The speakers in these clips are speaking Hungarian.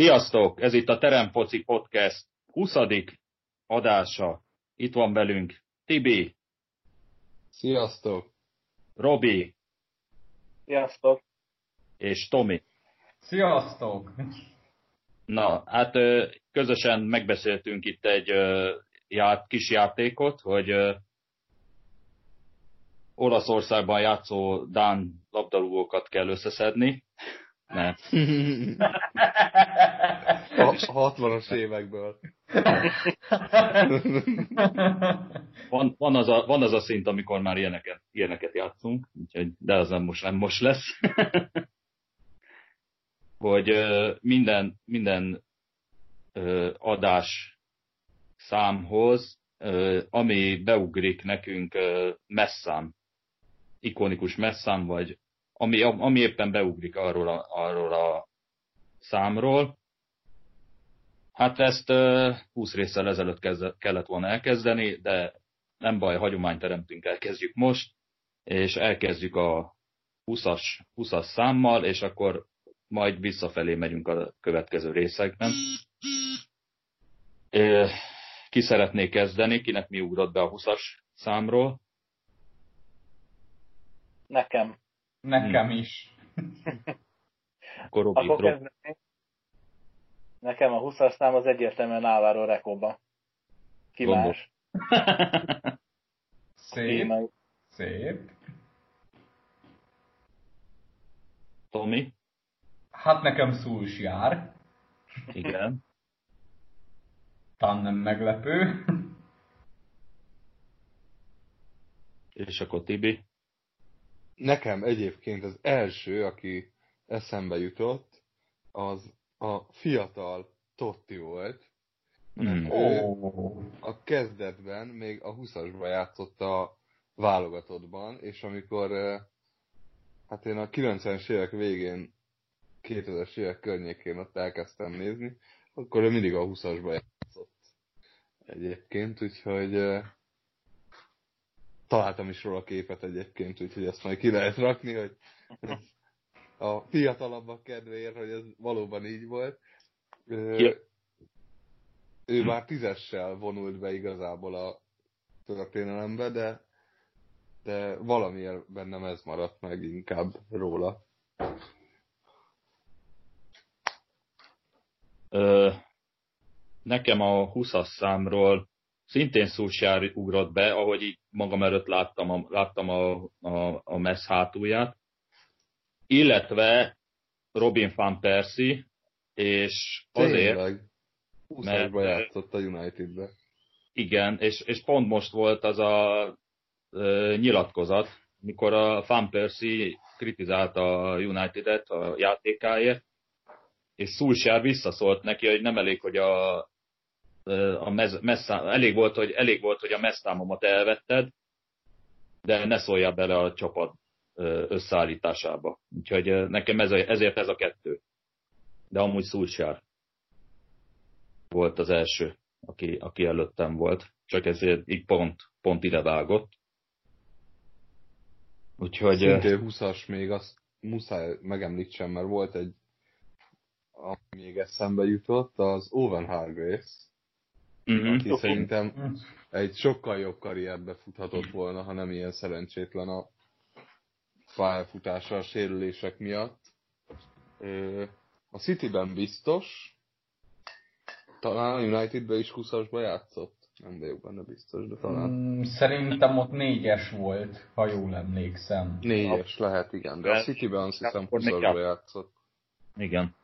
Sziasztok! Ez itt a Terempoci Podcast 20. adása. Itt van velünk Tibi. Sziasztok! Robi. Sziasztok! És Tomi. Sziasztok! Na, hát közösen megbeszéltünk itt egy kis játékot, hogy Olaszországban játszó Dán labdarúgókat kell összeszedni. Nem. A 60-as évekből. van, van, az a, van az a szint, amikor már ilyeneket, ilyeneket játszunk, úgyhogy, de az nem most, nem most lesz. hogy minden, minden adás számhoz, ami beugrik nekünk messzám, ikonikus messzám, vagy ami, ami éppen beugrik arról a, arról a számról. Hát ezt 20 résszel ezelőtt kellett volna elkezdeni, de nem baj, hagyományt teremtünk, elkezdjük most, és elkezdjük a 20-as, 20-as számmal, és akkor majd visszafelé megyünk a következő részekben. Ki szeretné kezdeni, kinek mi ugrott be a 20-as számról? Nekem. Nekem hmm. is. Akkor Robi, Akkor. Nekem a 20-as szám az egyértelműen Álvaro Rekóba. Ki más? Szép. Szép. Tomi? Hát nekem Szúls jár. Igen. Talán nem meglepő. És akkor Tibi? Nekem egyébként az első, aki eszembe jutott, az a fiatal Totti volt. Mm. Ő a kezdetben még a 20-asban játszott a válogatottban, és amikor hát én a 90-es évek végén 2000-es évek környékén ott elkezdtem nézni, akkor ő mindig a 20-asba játszott egyébként, úgyhogy találtam is róla képet egyébként, úgyhogy ezt majd ki lehet rakni, hogy a fiatalabbak kedvéért, hogy ez valóban így volt. Ő már tízessel vonult be igazából a történelembe, de, de valamiért bennem ez maradt meg inkább róla. Ö, nekem a 20-as számról szintén Szúsjár ugrott be, ahogy így magam előtt láttam a, láttam a, a, a messz hátulját, illetve Robin van Persie, és azért... Tényleg. mert, játszott a Unitedbe. Igen, és, és pont most volt az a ö, nyilatkozat, mikor a Van Persie kritizálta a United-et a játékáért, és Szulsár visszaszólt neki, hogy nem elég, hogy a, a mez, messzám, elég, volt, hogy, elég volt, hogy a messztámomat elvetted, de ne szóljál bele a csapat összeállításába. Úgyhogy nekem ez a, ezért ez a kettő. De amúgy Szulsár volt az első, aki, aki előttem volt. Csak ezért így pont, pont ide vágott. Úgyhogy... Szintén 20-as még azt muszáj megemlítsem, mert volt egy ami még eszembe jutott, az Owen Hargraves, uh-huh. aki szerintem egy sokkal jobb karrierbe futhatott volna, ha nem ilyen szerencsétlen a pályafutása a sérülések miatt. A Cityben biztos, talán a Unitedben is 20-asba játszott. Nem vagyok benne biztos, de talán. Mm, szerintem ott négyes volt, ha jól emlékszem. Négyes a... lehet, igen. De a Cityben azt hiszem 20-asba játszott. Igen.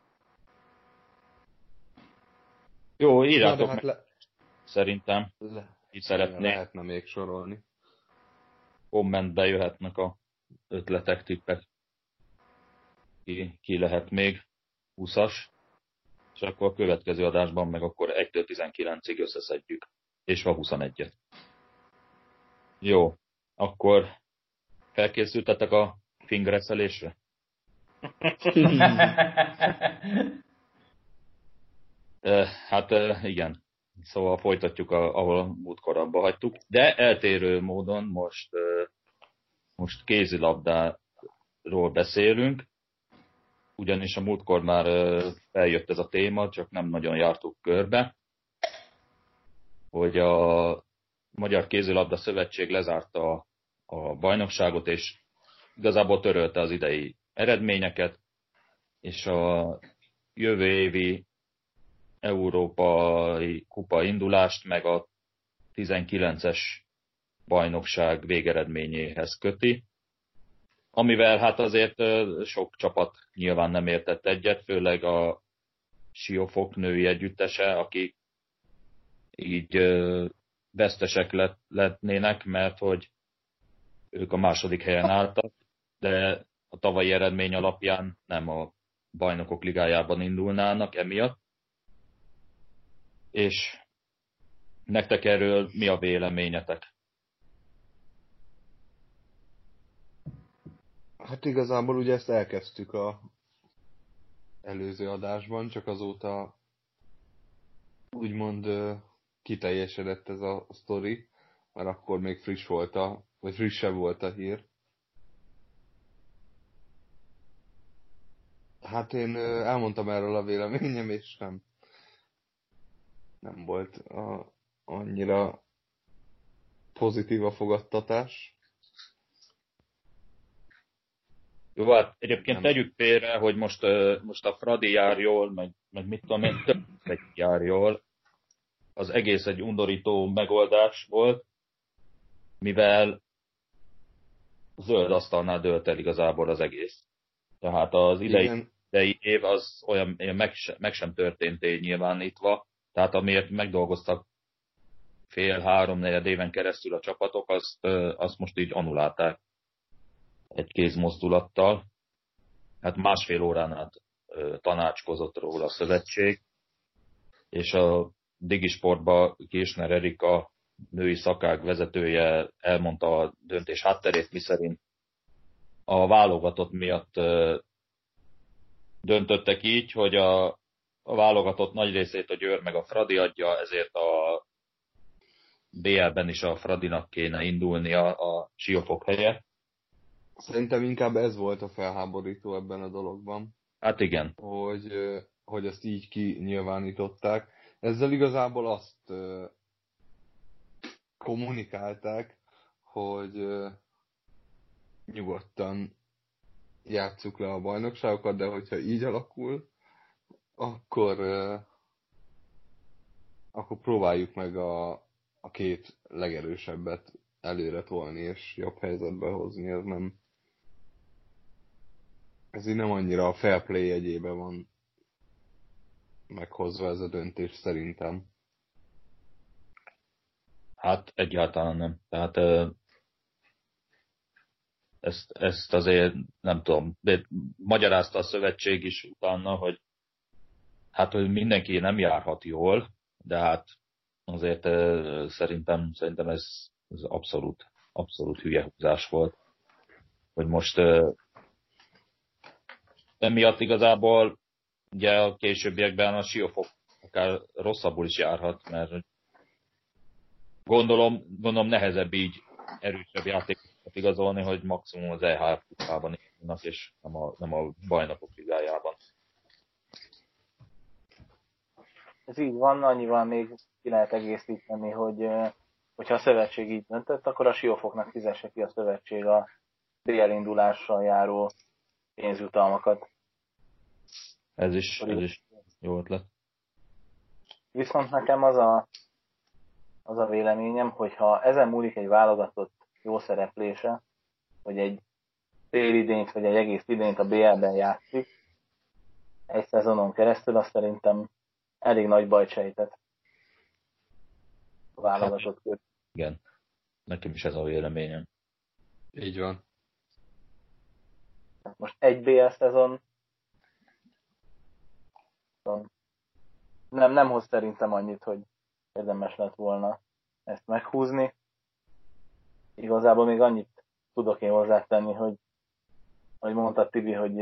Jó, írjátok hát le... Szerintem. Le... Így szeretné. Lehetne még sorolni. Kommentbe jöhetnek a ötletek, tippek. Ki, ki lehet még 20-as. És akkor a következő adásban meg akkor 1-től 19-ig összeszedjük. És a 21-et. Jó, akkor felkészültetek a fingereszelésre? hát igen, szóval folytatjuk, a, ahol múltkor abba hagytuk, de eltérő módon most, most kézilabdáról beszélünk, ugyanis a múltkor már feljött ez a téma, csak nem nagyon jártuk körbe, hogy a Magyar Kézilabda Szövetség lezárta a bajnokságot, és igazából törölte az idei eredményeket, és a jövő évi Európai Kupa indulást, meg a 19-es bajnokság végeredményéhez köti, amivel hát azért sok csapat nyilván nem értett egyet, főleg a Siófok női együttese, akik így vesztesek lett, letnének, mert hogy ők a második helyen álltak, de a tavalyi eredmény alapján nem a bajnokok ligájában indulnának emiatt. És nektek erről mi a véleményetek? Hát igazából ugye ezt elkezdtük a előző adásban, csak azóta úgymond kiteljesedett ez a sztori, mert akkor még friss volt a, vagy frissebb volt a hír. Hát én elmondtam erről a véleményem, és nem, nem volt a, annyira pozitív a fogadtatás. Jó, hát egyébként nem. tegyük félre, hogy most, most a Fradi jár jól, meg, meg mit tudom én, több jár jól. Az egész egy undorító megoldás volt, mivel zöld asztalnál dölt el igazából az egész. Tehát az idei, Igen. idei év az olyan, meg, se, meg sem történt nyilvánítva, tehát amiért megdolgoztak fél-három negyed éven keresztül a csapatok, azt, azt most így anulálták egy kézmozdulattal. Hát másfél órán át tanácskozott róla a szövetség, és a Digisportba Késner Erika női szakág vezetője elmondta a döntés hátterét, miszerint a válogatott miatt döntöttek így, hogy a, a válogatott nagy részét a Győr meg a Fradi adja, ezért a BL-ben is a Fradinak kéne indulnia a Siófok helyett. Szerintem inkább ez volt a felháborító ebben a dologban. Hát igen. Hogy, hogy ezt így kinyilvánították. Ezzel igazából azt kommunikálták, hogy nyugodtan játsszuk le a bajnokságokat, de hogyha így alakul, akkor, akkor próbáljuk meg a, a két legerősebbet előre tolni és jobb helyzetbe hozni, ez nem, ez így nem annyira a fair play egyébe van meghozva ez a döntés szerintem. Hát egyáltalán nem. Tehát ezt, ezt azért nem tudom, de magyarázta a szövetség is utána, hogy hát, hogy mindenki nem járhat jól, de hát azért szerintem, szerintem ez, ez abszolút, abszolút hülye húzás volt, hogy most emiatt igazából ugye a későbbiekben a Siófok akár rosszabbul is járhat, mert gondolom, gondolom nehezebb így erősebb játékokat igazolni, hogy maximum az EHF kupában indulnak, és nem a, nem a bajnokok ligájában. Ez így van, annyival még ki lehet egészíteni, hogy hogyha a szövetség így döntött, akkor a Siófoknak fizesse ki a szövetség a BL indulással járó pénzjutalmakat. Ez is, ez is jó ötlet. Viszont nekem az a, az a véleményem, hogy ha ezen múlik egy válogatott jó szereplése, hogy egy fél idényt, vagy egy egész idényt a BL-ben játszik, egy szezonon keresztül, azt szerintem elég nagy bajt sejtett a válogatott hát, Igen, nekem is ez a véleményem. Így van. Most egy BL szezon nem, nem hoz szerintem annyit, hogy érdemes lett volna ezt meghúzni. Igazából még annyit tudok én hozzátenni, hogy hogy mondta Tibi, hogy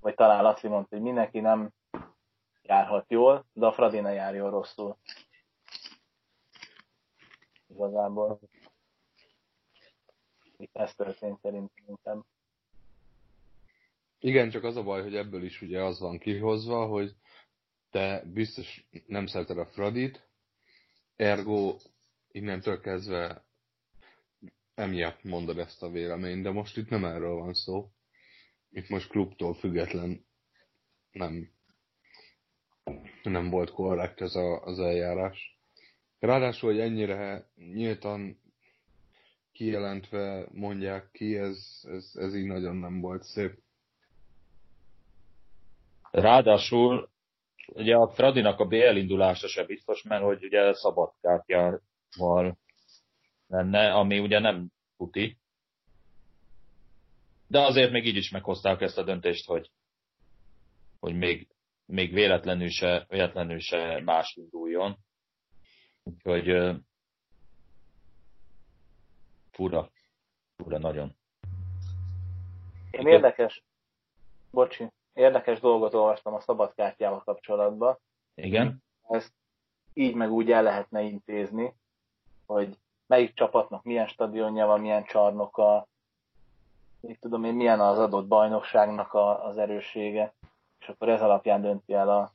vagy talán azt mondta, hogy mindenki nem járhat jól, de a Fradi ne járjon rosszul. Igazából ez történt szerintem. Igen, csak az a baj, hogy ebből is ugye az van kihozva, hogy te biztos nem szereted a Fradit, ergo innentől kezdve emiatt mondod ezt a véleményt, de most itt nem erről van szó. Itt most klubtól független nem, nem volt korrekt ez a, az eljárás. Ráadásul, hogy ennyire nyíltan kijelentve mondják ki, ez, ez, ez így nagyon nem volt szép. Ráadásul ugye a Fradinak a BL indulása se biztos, mert hogy ugye szabadkártyával lenne, ami ugye nem puti. De azért még így is meghozták ezt a döntést, hogy, hogy még, még véletlenül, se, véletlenül se más induljon. Úgyhogy fura, fura nagyon. Én érdekes, bocsi, érdekes dolgot olvastam a szabadkártyával kapcsolatban. Igen? Ezt így meg úgy el lehetne intézni, hogy melyik csapatnak milyen stadionja van, milyen csarnoka, mit tudom én, milyen az adott bajnokságnak a, az erőssége, és akkor ez alapján dönti el a,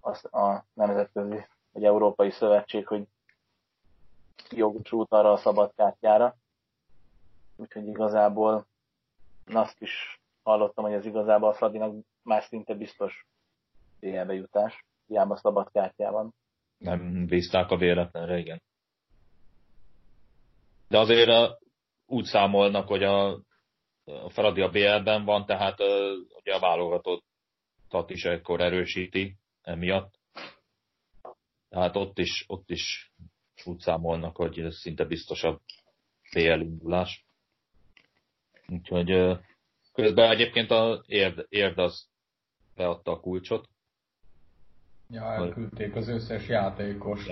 a, a nemzetközi vagy európai szövetség, hogy jogosult arra a szabadkártyára. Úgyhogy igazából azt is hallottam, hogy ez igazából a Fradinak már szinte biztos DL jutás, hiába szabad kártyában. Nem bízták a véletlenre, igen. De azért a, úgy számolnak, hogy a, a Fradi a BL-ben van, tehát a, ugye a válogatottat is ekkor erősíti emiatt. Tehát ott is, ott is úgy számolnak, hogy ez szinte biztosabb BL indulás. Úgyhogy Közben egyébként a érd, érd az beadta a kulcsot. Ja, elküldték az összes játékos.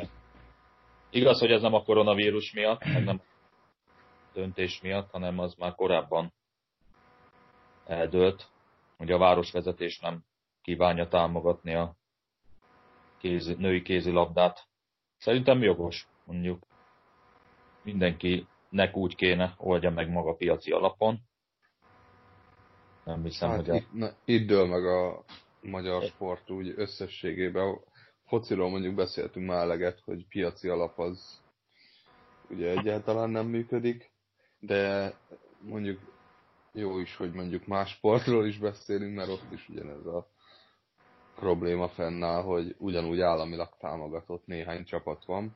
Igaz, hogy ez nem a koronavírus miatt, meg nem döntés miatt, hanem az már korábban eldőlt, hogy a városvezetés nem kívánja támogatni a kézi, női kézilabdát. Szerintem jogos, mondjuk mindenkinek úgy kéne oldja meg maga piaci alapon, nem hiszem, hát hogy a... itt, na, itt dől meg a magyar sport úgy összességében. Fociról mondjuk beszéltünk már eleget, hogy piaci alap az ugye egyáltalán nem működik, de mondjuk jó is, hogy mondjuk más sportról is beszélünk, mert ott is ugyanez a probléma fennáll, hogy ugyanúgy államilag támogatott néhány csapat van.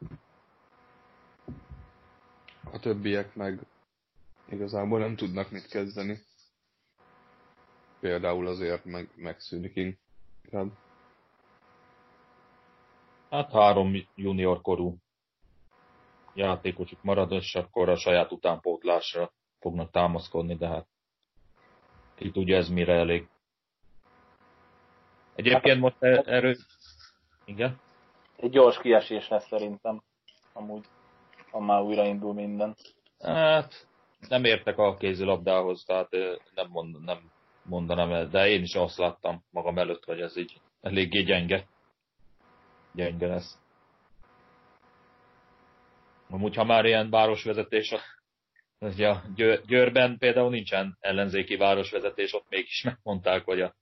A többiek meg igazából nem tudnak mit kezdeni például azért meg, megszűnik inkább. Hát három junior korú játékosuk marad, és akkor a saját utánpótlásra fognak támaszkodni, de hát ki tudja ez mire elég. Egyébként most e- erről... Igen? Egy gyors kiesés lesz szerintem, amúgy, ha már újraindul minden. Hát, nem értek a kézilabdához, tehát nem, mond, nem mondanám el, de én is azt láttam magam előtt, hogy ez így eléggé gyenge. Gyenge lesz. Amúgy, ha már ilyen városvezetés, ugye a Győrben például nincsen ellenzéki városvezetés, ott mégis megmondták, hogy a,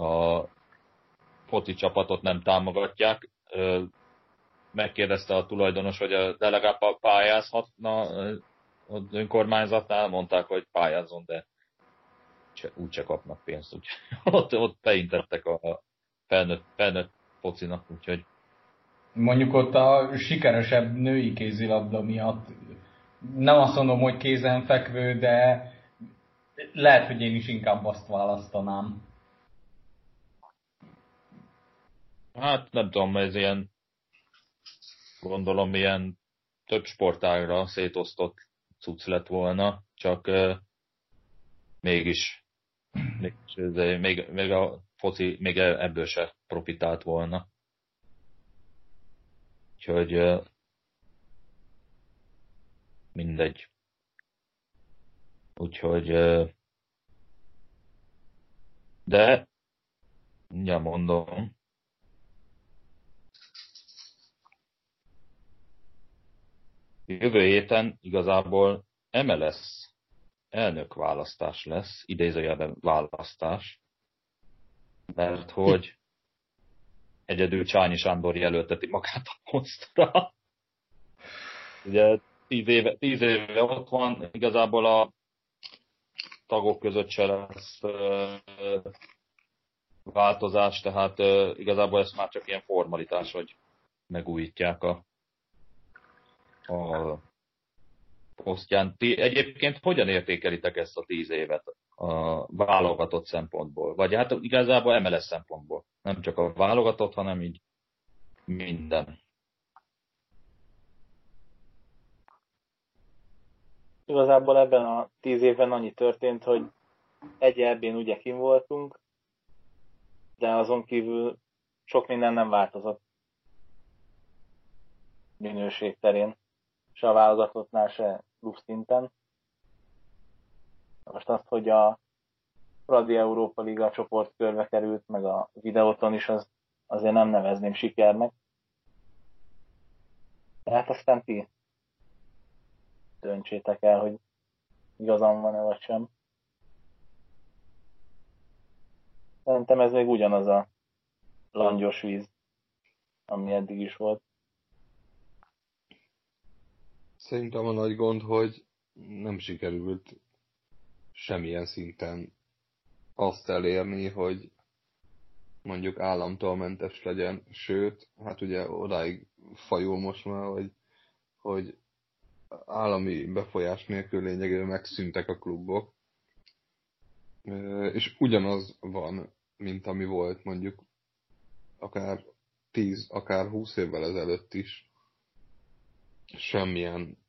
a foci csapatot nem támogatják. Megkérdezte a tulajdonos, hogy a legalább pályázhatna az önkormányzatnál, mondták, hogy pályázon, de úgyse kapnak pénzt, úgy ott, ott beintettek a felnőtt, felnőtt focinak, úgyhogy Mondjuk ott a sikeresebb női kézilabda miatt nem azt mondom, hogy kézenfekvő, de lehet, hogy én is inkább azt választanám. Hát nem tudom, ez ilyen gondolom ilyen több sportágra szétosztott cucc lett volna, csak uh, mégis még, még, még a foci még e- ebből se profitált volna. Úgyhogy mindegy. Úgyhogy de mindjárt mondom. Jövő héten igazából MLS elnök választás lesz, idézőjelben választás, mert hogy egyedül Csányi Sándor jelölteti magát a posztra. Ugye tíz éve, tíz éve ott van, igazából a tagok között se lesz változás, tehát igazából ez már csak ilyen formalitás, hogy megújítják a, a posztján. Ti egyébként hogyan értékelitek ezt a tíz évet a válogatott szempontból? Vagy hát igazából MLS szempontból. Nem csak a válogatott, hanem így minden. Igazából ebben a tíz évben annyi történt, hogy egy ebbén ugye kim voltunk, de azon kívül sok minden nem változott minőség terén, se a válogatottnál, se klub szinten. Most azt, hogy a Fradi Európa Liga csoport körbe került, meg a videóton is, az azért nem nevezném sikernek. Tehát aztán ti döntsétek el, hogy igazam van-e vagy sem. Szerintem ez még ugyanaz a langyos víz, ami eddig is volt. Szerintem a nagy gond, hogy nem sikerült semmilyen szinten azt elérni, hogy mondjuk államtól mentes legyen, sőt, hát ugye odáig fajul most már, hogy, hogy állami befolyás nélkül lényegében megszűntek a klubok, és ugyanaz van, mint ami volt mondjuk akár 10, akár 20 évvel ezelőtt is. Semmilyen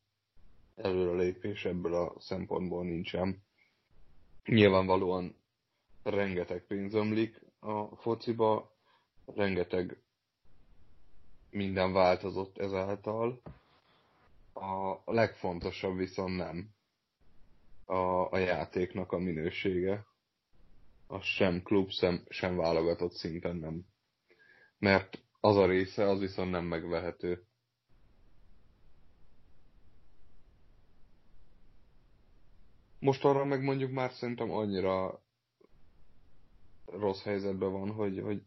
előrelépés ebből a szempontból nincsen. Nyilvánvalóan rengeteg pénz ömlik a fociba, rengeteg minden változott ezáltal. A legfontosabb viszont nem a, a játéknak a minősége. A sem klub, sem, sem válogatott szinten nem. Mert az a része, az viszont nem megvehető. Most arra meg mondjuk már szerintem annyira rossz helyzetben van, hogy, hogy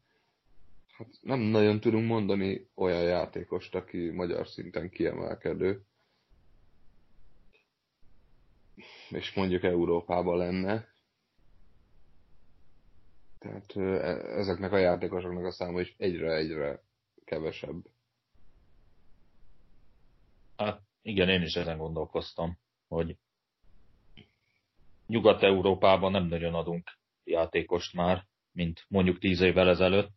hát nem nagyon tudunk mondani olyan játékost, aki magyar szinten kiemelkedő. És mondjuk Európában lenne. Tehát e, ezeknek a játékosoknak a száma is egyre-egyre kevesebb. Hát igen, én is ezen gondolkoztam, hogy Nyugat-Európában nem nagyon adunk játékost már, mint mondjuk tíz évvel ezelőtt.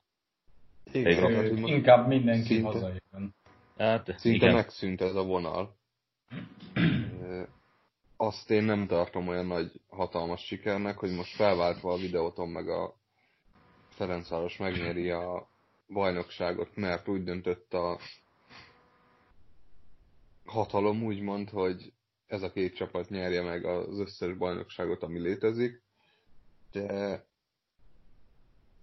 Igen, hát, inkább mindenki szinte, hazajön. Hát, szinte igen. megszűnt ez a vonal. Azt én nem tartom olyan nagy hatalmas sikernek, hogy most felváltva a videóton meg a Ferencváros megnyeri a bajnokságot, mert úgy döntött a hatalom úgymond, hogy ez a két csapat nyerje meg az összes bajnokságot, ami létezik, de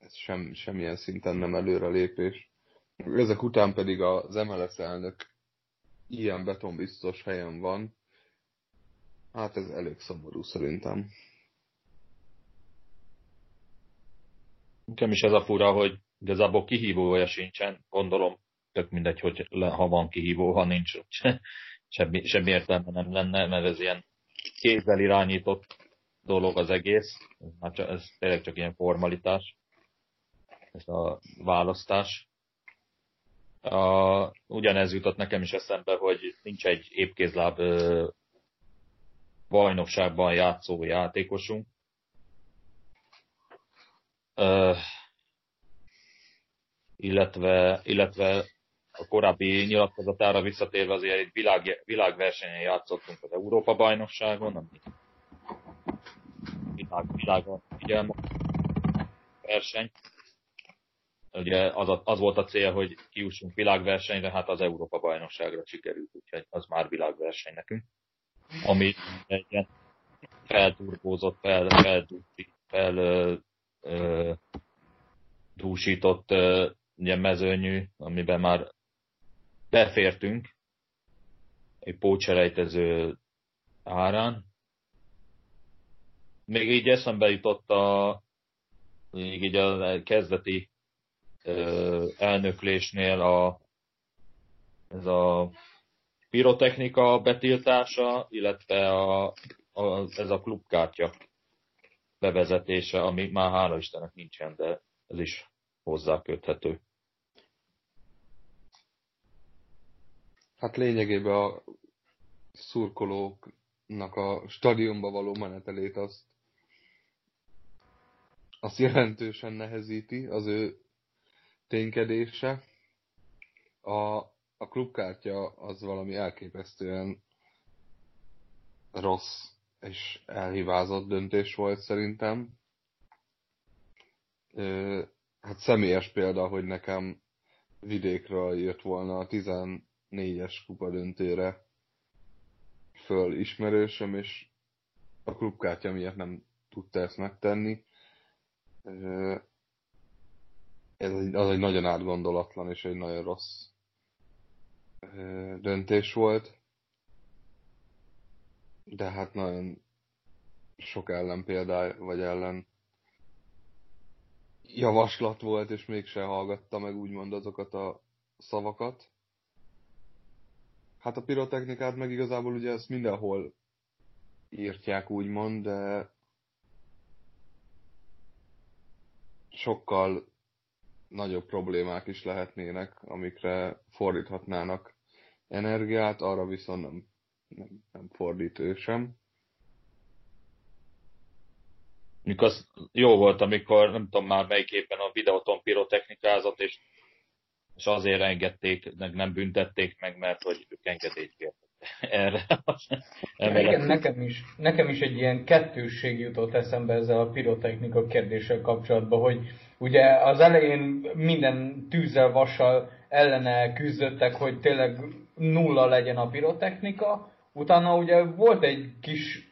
ez sem, semmilyen szinten nem előrelépés. Ezek után pedig az MLS elnök ilyen betonbiztos helyen van, hát ez elég szomorú szerintem. Nekem is ez a fura, hogy igazából kihívója sincsen, gondolom, tök mindegy, hogy ha van kihívó, ha nincs, semmi, semmi értelme nem lenne, mert ez ilyen kézzel irányított dolog az egész, ez, már csak, ez tényleg csak ilyen formalitás, ez a választás. A, ugyanez jutott nekem is eszembe, hogy nincs egy épkézláb ö, bajnokságban játszó játékosunk. Ö, illetve, illetve a korábbi nyilatkozatára visszatérve azért egy világ, világversenyen játszottunk az Európa-bajnokságon, ami világ, világon figyelme verseny. Ugye az, az volt a cél, hogy kiussunk világversenyre, hát az Európa-bajnokságra sikerült, úgyhogy az már világverseny nekünk. Ami egy ilyen felturbózott, fel, fel, fel ö, ö, dúsított ö, ugye mezőnyű, amiben már befértünk egy pócselejtező árán, még így eszembe jutott a, még így a kezdeti ö, elnöklésnél a, ez a pirotechnika betiltása, illetve a, a, ez a klubkártya bevezetése, ami már hála Istennek nincsen, de ez is hozzáköthető. Hát lényegében a szurkolóknak a stadionba való menetelét azt, azt jelentősen nehezíti az ő ténykedése. A, a klubkártya az valami elképesztően rossz és elhibázott döntés volt szerintem. Hát személyes példa, hogy nekem vidékről jött volna a 14-es kupa döntőre föl ismerősöm, és a klubkártya miatt nem tudta ezt megtenni. Ez egy, az egy nagyon átgondolatlan és egy nagyon rossz döntés volt. De hát nagyon sok ellen példája, vagy ellen javaslat volt, és mégse hallgatta meg úgymond azokat a szavakat. Hát a pirotechnikát meg igazából ugye ezt mindenhol írtják úgymond, de sokkal nagyobb problémák is lehetnének, amikre fordíthatnának energiát, arra viszont nem, nem, nem fordít sem. Mikor az jó volt, amikor nem tudom már melyik éppen a videóton pirotechnikázott, és, és azért engedték, meg nem büntették meg, mert hogy ők engedélyt kértek erre. Ja, igen, nekem is, nekem is egy ilyen kettősség jutott eszembe ezzel a pirotechnika kérdéssel kapcsolatban, hogy ugye az elején minden tűzzel, vassal ellene küzdöttek, hogy tényleg nulla legyen a pirotechnika, utána ugye volt egy kis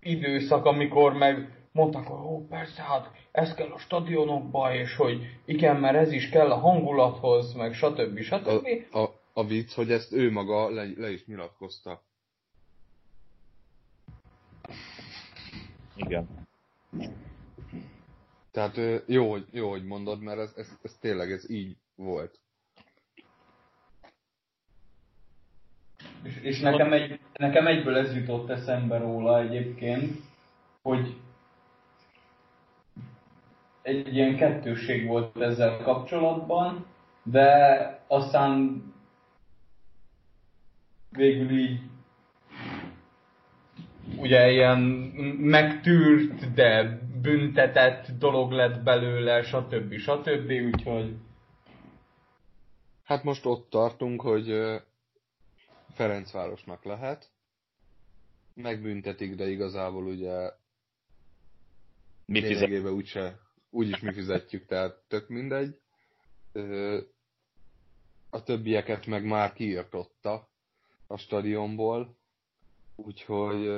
időszak, amikor meg mondtak, hogy ó, persze, hát ez kell a stadionokba, és hogy igen, mert ez is kell a hangulathoz, meg stb. stb. A, a, a vicc, hogy ezt ő maga le, le is nyilatkozta. Igen. Tehát jó, hogy, jó, hogy mondod, mert ez, ez, ez tényleg ez így volt. És, és nekem, egy, nekem egyből ez jutott eszembe róla egyébként, hogy egy ilyen kettőség volt ezzel kapcsolatban, de aztán végül így ugye ilyen megtűrt, de büntetett dolog lett belőle, stb. stb. Úgyhogy... Hát most ott tartunk, hogy Ferencvárosnak lehet. Megbüntetik, de igazából ugye Mi lényegében úgyse, úgyis mi fizetjük, tehát tök mindegy. A többieket meg már kiirtotta a stadionból, úgyhogy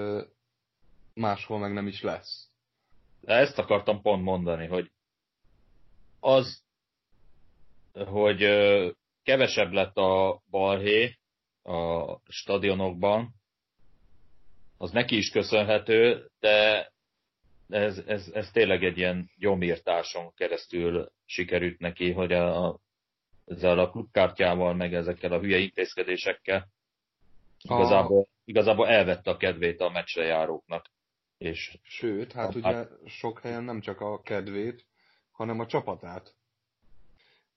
máshol meg nem is lesz. De ezt akartam pont mondani, hogy az, hogy kevesebb lett a balhé a stadionokban, az neki is köszönhető, de ez, ez, ez tényleg egy ilyen gyomírtáson keresztül sikerült neki, hogy a, ezzel a klubkártyával, meg ezekkel a hülye intézkedésekkel igazából, igazából elvette a kedvét a meccsre járóknak. És Sőt, hát a, ugye hát... sok helyen nem csak a kedvét, hanem a csapatát.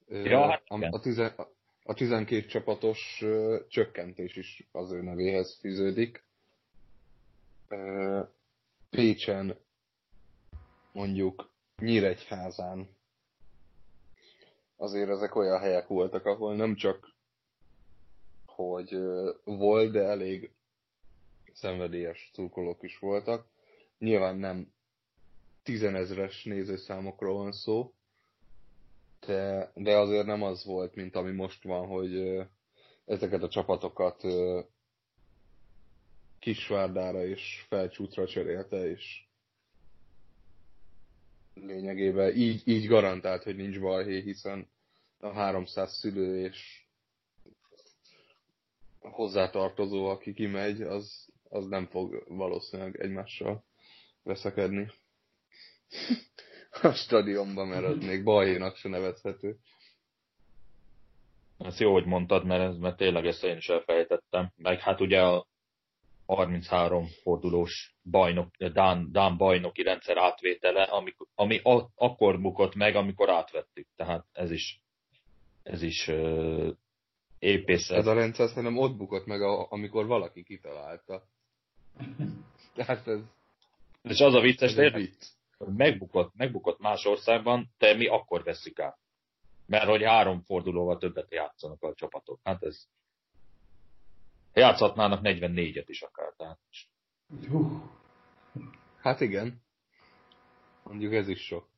Ja, hát a, a, tize, a 12 csapatos csökkentés is az ő nevéhez fűződik. Pécsen, mondjuk Nyíregyházán azért ezek olyan helyek voltak, ahol nem csak hogy volt, de elég szenvedélyes szurkolók is voltak. Nyilván nem tizenezres nézőszámokról van szó, de, de azért nem az volt, mint ami most van, hogy ezeket a csapatokat Kisvárdára és Felcsútra cserélte, és lényegében így, így garantált, hogy nincs balhé, hiszen a 300 szülő és hozzátartozó, aki kimegy, az, az nem fog valószínűleg egymással veszekedni. A stadionban, mert az még baljénak se nevezhető. Ezt jó, hogy mondtad, mert, mert tényleg ezt én is elfejtettem. Meg hát ugye a 33 fordulós bajnok, Dán, Dán bajnoki rendszer átvétele, ami, ami a, akkor bukott meg, amikor átvettük. Tehát ez is, ez is uh, épészet. Ez a rendszer szerintem ott bukott meg, amikor valaki kitalálta. Tehát ez... És az a vicces, ez vicc. megbukott, megbukott más országban, de mi akkor veszük át. Mert hogy három fordulóval többet játszanak a csapatok. Hát ez... Játszhatnának 44-et is akár. Tehát... Hát igen. Mondjuk ez is sok.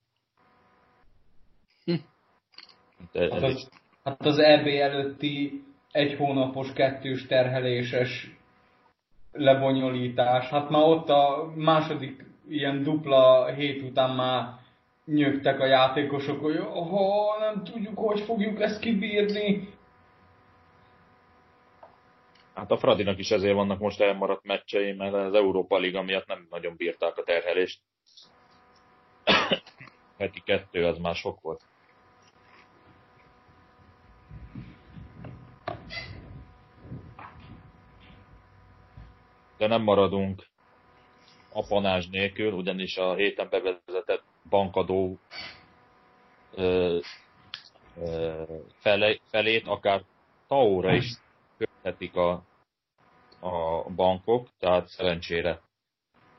De, hát, az, hát az EB előtti egy hónapos kettős terheléses lebonyolítás. Hát már ott a második ilyen dupla hét után már nyögtek a játékosok, hogy ha nem tudjuk, hogy fogjuk ezt kibírni. Hát a Fradinak is ezért vannak most elmaradt meccsei, mert az Európa Liga miatt nem nagyon bírták a terhelést. Heti kettő, az már sok volt. De nem maradunk apanás nélkül, ugyanis a héten bevezetett bankadó ö, ö, fele, felét akár taóra is köthetik a, a bankok, tehát szerencsére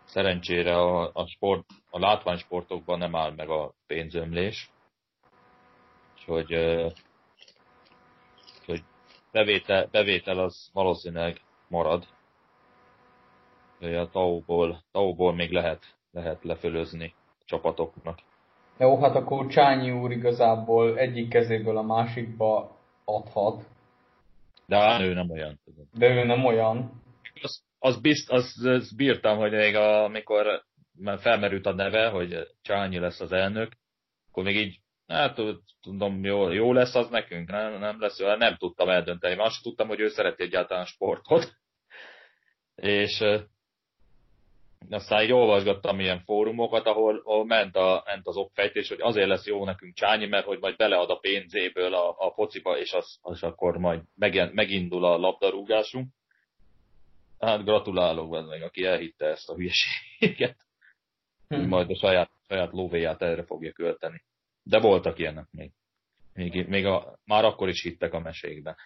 szerencsére a, a, sport, a látványsportokban nem áll meg a pénzömlés. Úgyhogy, hogy bevétel, bevétel az valószínűleg marad. A tauból, tauból még lehet, lehet lefölözni csapatoknak. Jó, hát akkor Csányi úr igazából egyik kezéből a másikba adhat. De hát ő nem olyan. De ő nem olyan. Az, az, bizt, az, az bírtam, hogy még a, amikor már felmerült a neve, hogy Csányi lesz az elnök, akkor még így, hát tudom, jó, jó lesz az nekünk, nem, nem lesz, nem tudtam eldönteni, mert azt tudtam, hogy ő szereti egyáltalán sportot. És aztán így olvasgattam ilyen fórumokat, ahol, ahol ment, a, ment az okfejtés, hogy azért lesz jó nekünk Csányi, mert hogy majd belead a pénzéből a, a fociba, és, az, az akkor majd megindul a labdarúgásunk. Hát gratulálok vele meg, aki elhitte ezt a hülyeséget. Hm. Majd a saját, saját lóvéját erre fogja költeni. De voltak ilyenek még. Még, még a, már akkor is hittek a mesékbe.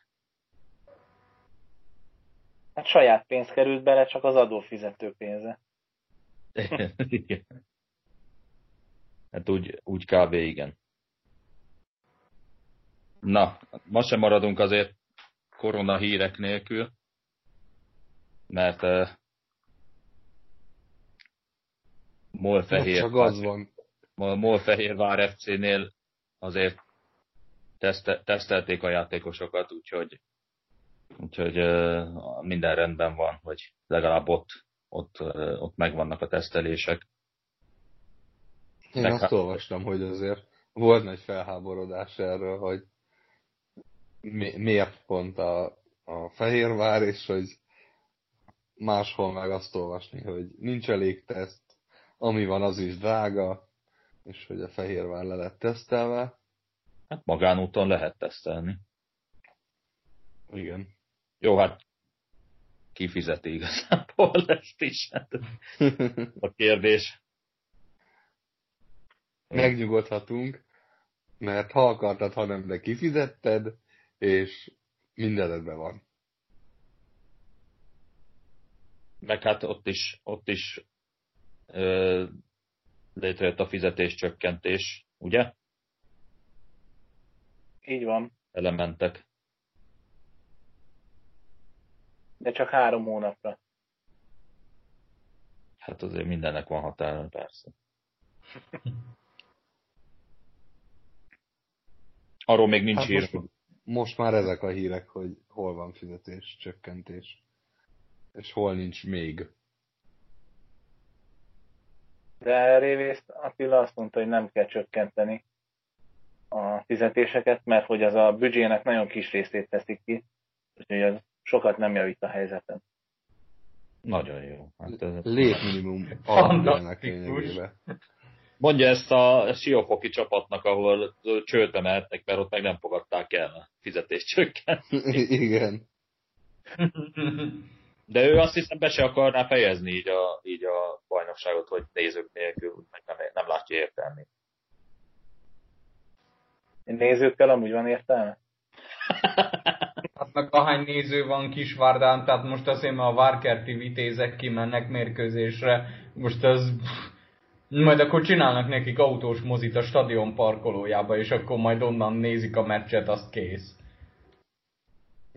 Hát saját pénz került bele, csak az adófizető pénze. igen. Hát úgy, úgy kb. igen. Na, ma sem maradunk azért korona hírek nélkül, mert uh, Molfehér, csak az van. Molfehérvár FC-nél azért teszte, tesztelték a játékosokat, úgyhogy, úgyhogy uh, minden rendben van, hogy legalább ott ott, ott megvannak a tesztelések. Én Meg azt olvastam, hogy azért volt nagy felháborodás erről, hogy mi, miért pont a, a Fehérvár, és hogy máshol meg azt olvasni, hogy nincs elég teszt, ami van, az is drága, és hogy a Fehérvár le lett tesztelve. Hát magánúton lehet tesztelni. Igen. Jó, hát kifizeti igazából ezt is. Hát, a kérdés. Megnyugodhatunk, mert ha akartad, ha nem, de kifizetted, és mindenedben van. Meg hát ott is, ott is ö, létrejött a fizetés csökkentés, ugye? Így van. Elementek de csak három hónapra. Hát azért mindennek van határa, persze. Arról még nincs hát hír. Most, most már ezek a hírek, hogy hol van fizetés, csökkentés, és hol nincs még. De révészt Attila azt mondta, hogy nem kell csökkenteni a fizetéseket, mert hogy az a büdzsének nagyon kis részét teszik ki, úgyhogy az sokat nem javít a helyzeten. Nagyon jó. Hát, ez... Létminimum alapjának lényegében. Mondja ezt a Siófoki csapatnak, ahol csőt emeltek, mert ott meg nem fogadták el a fizetést csökken. Igen. De ő azt hiszem be se akarná fejezni így a, így a bajnokságot, hogy nézők nélkül, meg nem, nem látja értelmét. Nézőkkel amúgy van értelme? Hát meg ahány néző van Kisvárdán, tehát most azért, mert a Várkerti vitézek kimennek mérkőzésre, most az... Majd akkor csinálnak nekik autós mozit a stadion parkolójába, és akkor majd onnan nézik a meccset, azt kész.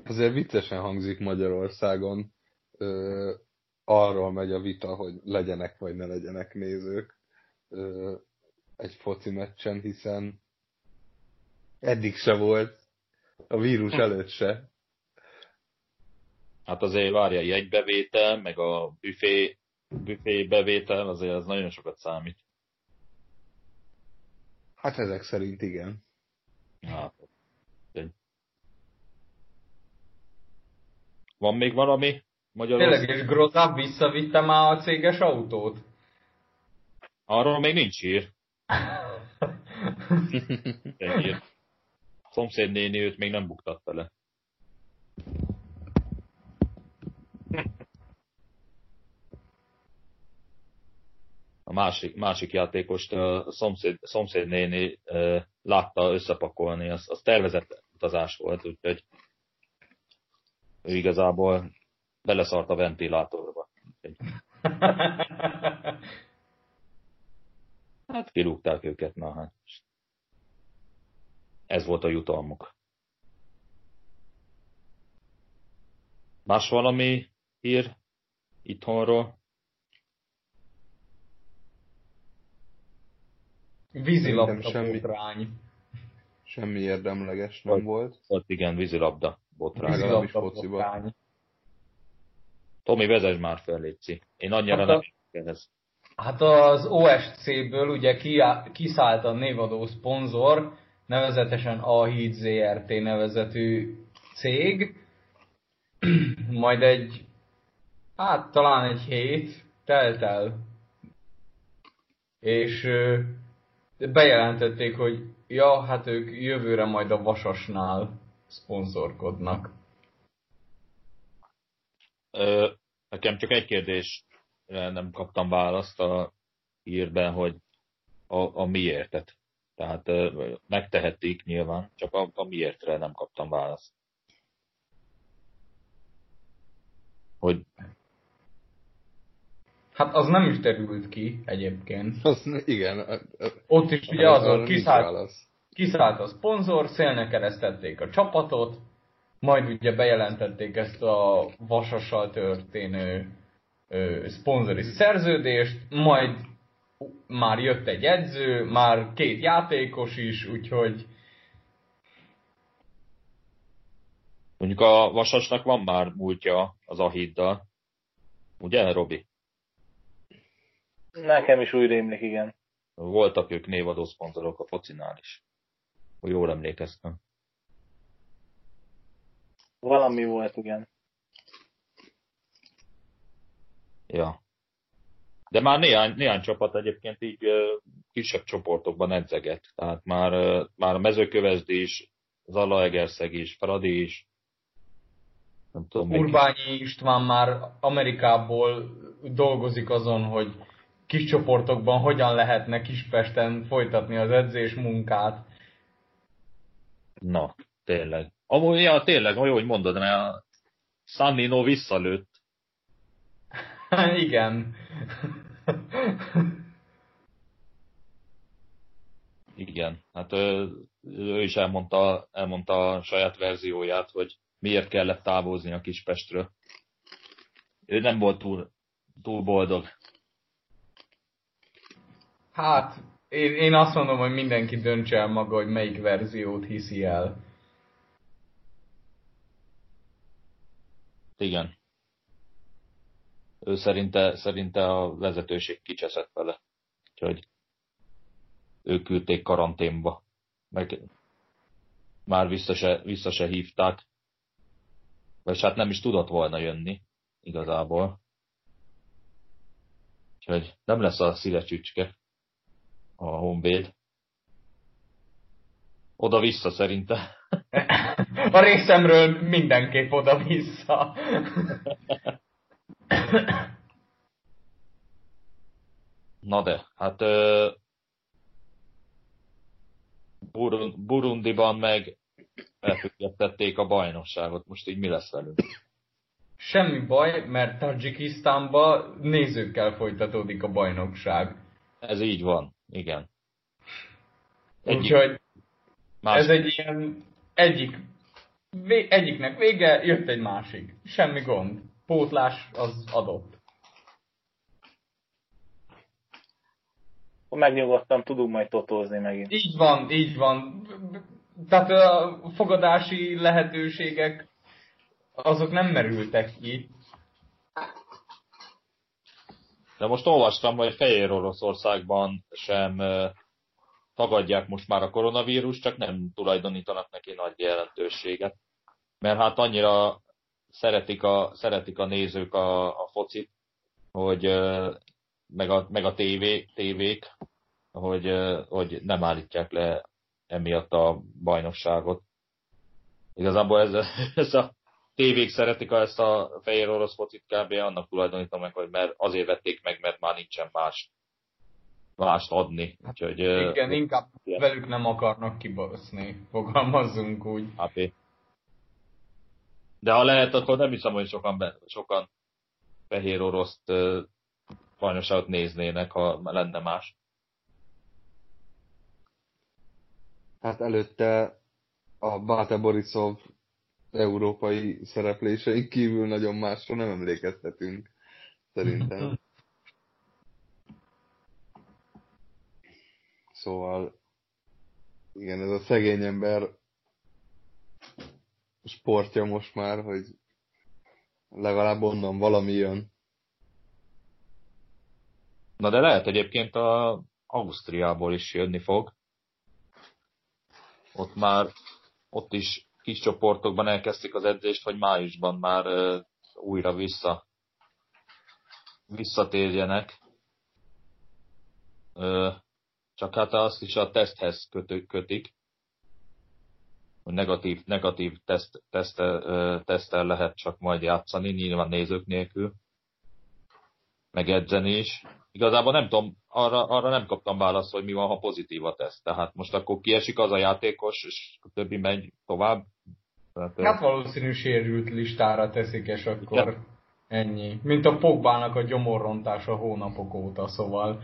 Azért viccesen hangzik Magyarországon. Ö, arról megy a vita, hogy legyenek vagy ne legyenek nézők ö, egy foci meccsen, hiszen eddig se volt, a vírus előtt se. Hát azért várja jegybevétel, meg a büfé, büfé bevétel, azért az nagyon sokat számít. Hát ezek szerint igen. Hát, Van még valami Magyarország? Tényleg, és Grozab visszavitte már a céges autót? Arról még nincs ír. Ennyi. Szomszéd néni őt még nem buktatta le. A másik, másik játékost a szomszéd, szomszéd néni látta összepakolni, az, az tervezett utazás volt, úgyhogy ő igazából beleszart a ventilátorba. Hát kirúgták őket, na hát. Ez volt a jutalmuk. Más valami hír itthonról? Vízilabda semmi, semmi érdemleges nem volt. Volt, igen, vízilabda botrány. Vízilabda botrány. Tomi, vezess már fel, Léci. Én annyira hát a, nem ehhez. Hát az OSC-ből ugye kiszállt a névadó szponzor, nevezetesen a Híd ZRT nevezetű cég, majd egy, hát talán egy hét telt el, és bejelentették, hogy ja, hát ők jövőre majd a Vasasnál szponzorkodnak. Ö, nekem csak egy kérdés nem kaptam választ a hírben, hogy a, a miértet. Tehát ö, megtehetik nyilván, csak a, a miértre nem kaptam választ. Hogy Hát az nem is derült ki egyébként. Az, igen. Ott is ugye azon kiszállt, kiszállt a szponzor, szélnek keresztették a csapatot, majd ugye bejelentették ezt a vasassal történő ö, szponzori szerződést, majd már jött egy edző, már két játékos is, úgyhogy... Mondjuk a Vasasnak van már múltja az Ahiddal. Ugye, Robi? Nekem is úgy rémlik, igen. Voltak ők névadó szponzorok a focinál is. Hogy jól emlékeztem. Valami volt, igen. Ja. De már néhány, néhány csapat egyébként így kisebb csoportokban edzeget. Tehát már, már a mezőkövesdi is, Zalaegerszeg is, Fradi is. Nem tudom, Urbányi István már Amerikából dolgozik azon, hogy kis csoportokban hogyan lehetne Kispesten folytatni az edzés munkát. Na, tényleg. Amúgy, ja, tényleg, jó, hogy mondod, mert a Sannino visszalőtt. Igen. Igen, hát ő, ő is elmondta, elmondta a saját verzióját, hogy miért kellett távozni a Kispestről. Ő nem volt túl, túl boldog. Hát, én, én azt mondom, hogy mindenki döntse el maga, hogy melyik verziót hiszi el. Igen. Ő szerinte, szerinte a vezetőség kicseszett vele. Úgyhogy ők küldték karanténba. Meg már vissza se, vissza se hívták. Vagy hát nem is tudott volna jönni, igazából. Úgyhogy nem lesz a szívecsücske a Honvéd. Oda-vissza szerintem. A részemről mindenképp oda-vissza. Na de, hát Burundiban meg elfüggesztették a bajnokságot. Most így mi lesz velünk? Semmi baj, mert Tajikisztánban nézőkkel folytatódik a bajnokság. Ez így van, igen. Egyik, Úgyhogy más... ez egy ilyen egyik, vé, egyiknek vége, jött egy másik. Semmi gond. Pótlás az adott. Megnyugodtam, tudunk majd totózni megint. Így van, így van. Tehát a fogadási lehetőségek azok nem merültek ki. De most olvastam, hogy Fehér Oroszországban sem tagadják most már a koronavírus, csak nem tulajdonítanak neki nagy jelentőséget. Mert hát annyira szeretik a, szeretik a nézők a, a focit, hogy meg a, meg a tévé, tévék, hogy, hogy nem állítják le emiatt a bajnokságot. Igazából ez, ez a tévék szeretik ezt a fehér orosz focit kb. annak tulajdonítom meg, hogy mert azért vették meg, mert már nincsen más mást adni. Úgyhogy, Igen, uh, inkább ilyen. velük nem akarnak kibaszni, fogalmazzunk úgy. HP. De ha lehet, akkor nem hiszem, hogy sokan, be, sokan fehér oroszt uh, bajnokságot néznének, ha lenne más. Hát előtte a Báte Borisov európai szerepléseink kívül nagyon másra nem emlékeztetünk, szerintem. Szóval igen, ez a szegény ember sportja most már, hogy legalább onnan valami jön. Na de lehet egyébként a Ausztriából is jönni fog. Ott már, ott is kis csoportokban elkezdték az edzést, hogy májusban már uh, újra vissza visszatérjenek. Uh, csak hát azt is a teszthez kötő, kötik, hogy negatív, negatív teszt, tesztel, tesztel lehet csak majd játszani, nyilván nézők nélkül, meg edzeni is. Igazából nem tudom, arra, arra nem kaptam választ, hogy mi van, ha pozitív a teszt. Tehát most akkor kiesik az a játékos, és a többi megy tovább. Tehát, hát valószínű sérült listára teszik, és akkor ja. ennyi. Mint a Pogbának a gyomorrontása hónapok óta, szóval.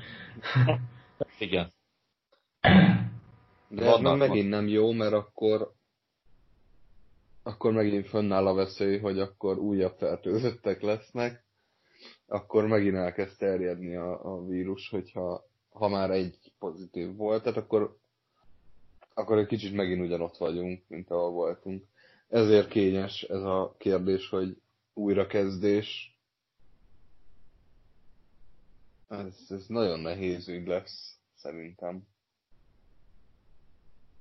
Igen. De ez meg megint nem jó, mert akkor akkor megint fönnáll a veszély, hogy akkor újabb fertőzöttek lesznek, akkor megint elkezd terjedni a, a vírus, hogyha ha már egy pozitív volt, tehát akkor, akkor egy kicsit megint ugyanott vagyunk, mint ahol voltunk. Ezért kényes ez a kérdés, hogy újrakezdés. Ez, ez nagyon nehéz ügy lesz, szerintem.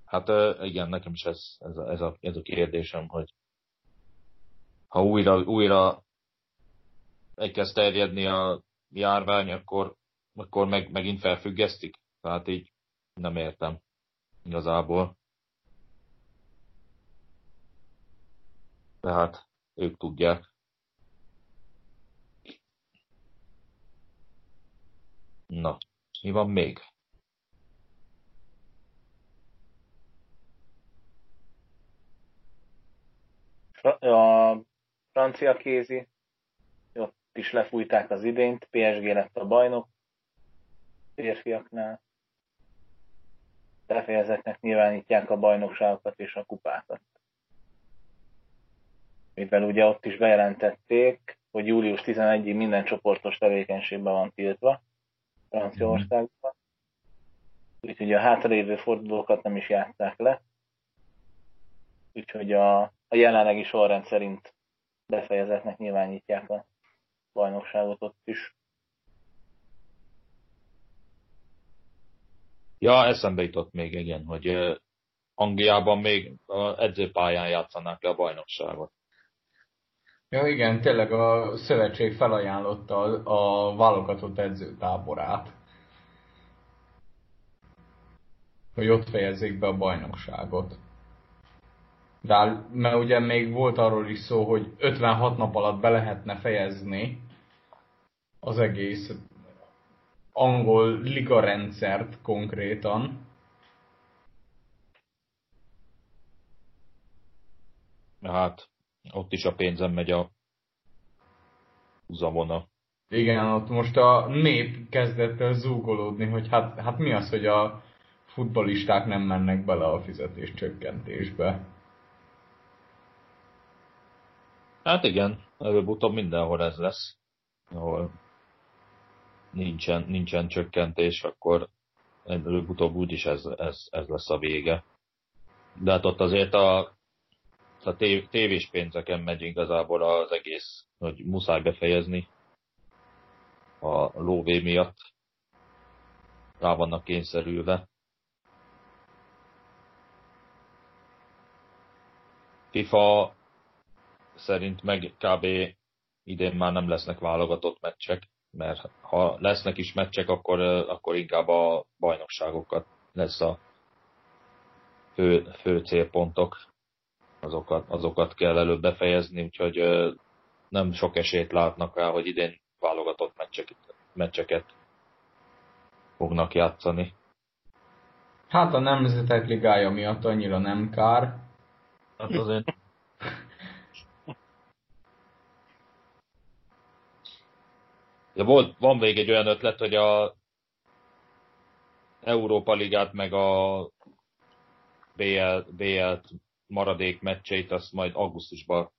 Hát igen, nekem is ez, ez, a, ez, a, ez a kérdésem, hogy ha újra, újra elkezd terjedni a járvány, akkor, akkor meg, megint felfüggesztik. Tehát így nem értem igazából. Tehát ők tudják. Na, mi van még? A francia kézi, ott is lefújták az idényt, PSG lett a bajnok férfiaknál. Befejezetnek nyilvánítják a bajnokságokat és a kupákat. Mivel ugye ott is bejelentették, hogy július 11-ig minden csoportos tevékenységben van tiltva Franciaországban. Úgyhogy a hátralévő fordulókat nem is játszák le. Úgyhogy a a jelenlegi sorrend szerint befejezetnek nyilvánítják a bajnokságot ott is. Ja, eszembe jutott még, igen, hogy Angliában még a edzőpályán játszanák le a bajnokságot. Ja igen, tényleg a szövetség felajánlotta a, a válogatott edzőtáborát. Hogy ott fejezzék be a bajnokságot. De mert ugye még volt arról is szó, hogy 56 nap alatt be lehetne fejezni az egész angol liga rendszert konkrétan. Hát, ott is a pénzem megy a húzavona. Igen, ott most a nép kezdett el zúgolódni, hogy hát, hát mi az, hogy a futbalisták nem mennek bele a fizetés csökkentésbe. Hát igen, előbb-utóbb mindenhol ez lesz, ahol nincsen, nincsen csökkentés, akkor előbb-utóbb úgyis ez, ez, ez lesz a vége. De hát ott azért a a tév, tévés pénzeken megy igazából az egész, hogy muszáj befejezni a lóvé miatt. Rá vannak kényszerülve. FIFA szerint meg kb. idén már nem lesznek válogatott meccsek, mert ha lesznek is meccsek, akkor, akkor inkább a bajnokságokat lesz a fő, fő célpontok azokat, azokat kell előbb befejezni, úgyhogy nem sok esélyt látnak rá, hogy idén válogatott meccseket, meccseket fognak játszani. Hát a Nemzetek Ligája miatt annyira nem kár. Hát azért... De volt, van még egy olyan ötlet, hogy a Európa Ligát meg a BL, BL-t maradék meccseit, azt majd augusztusban.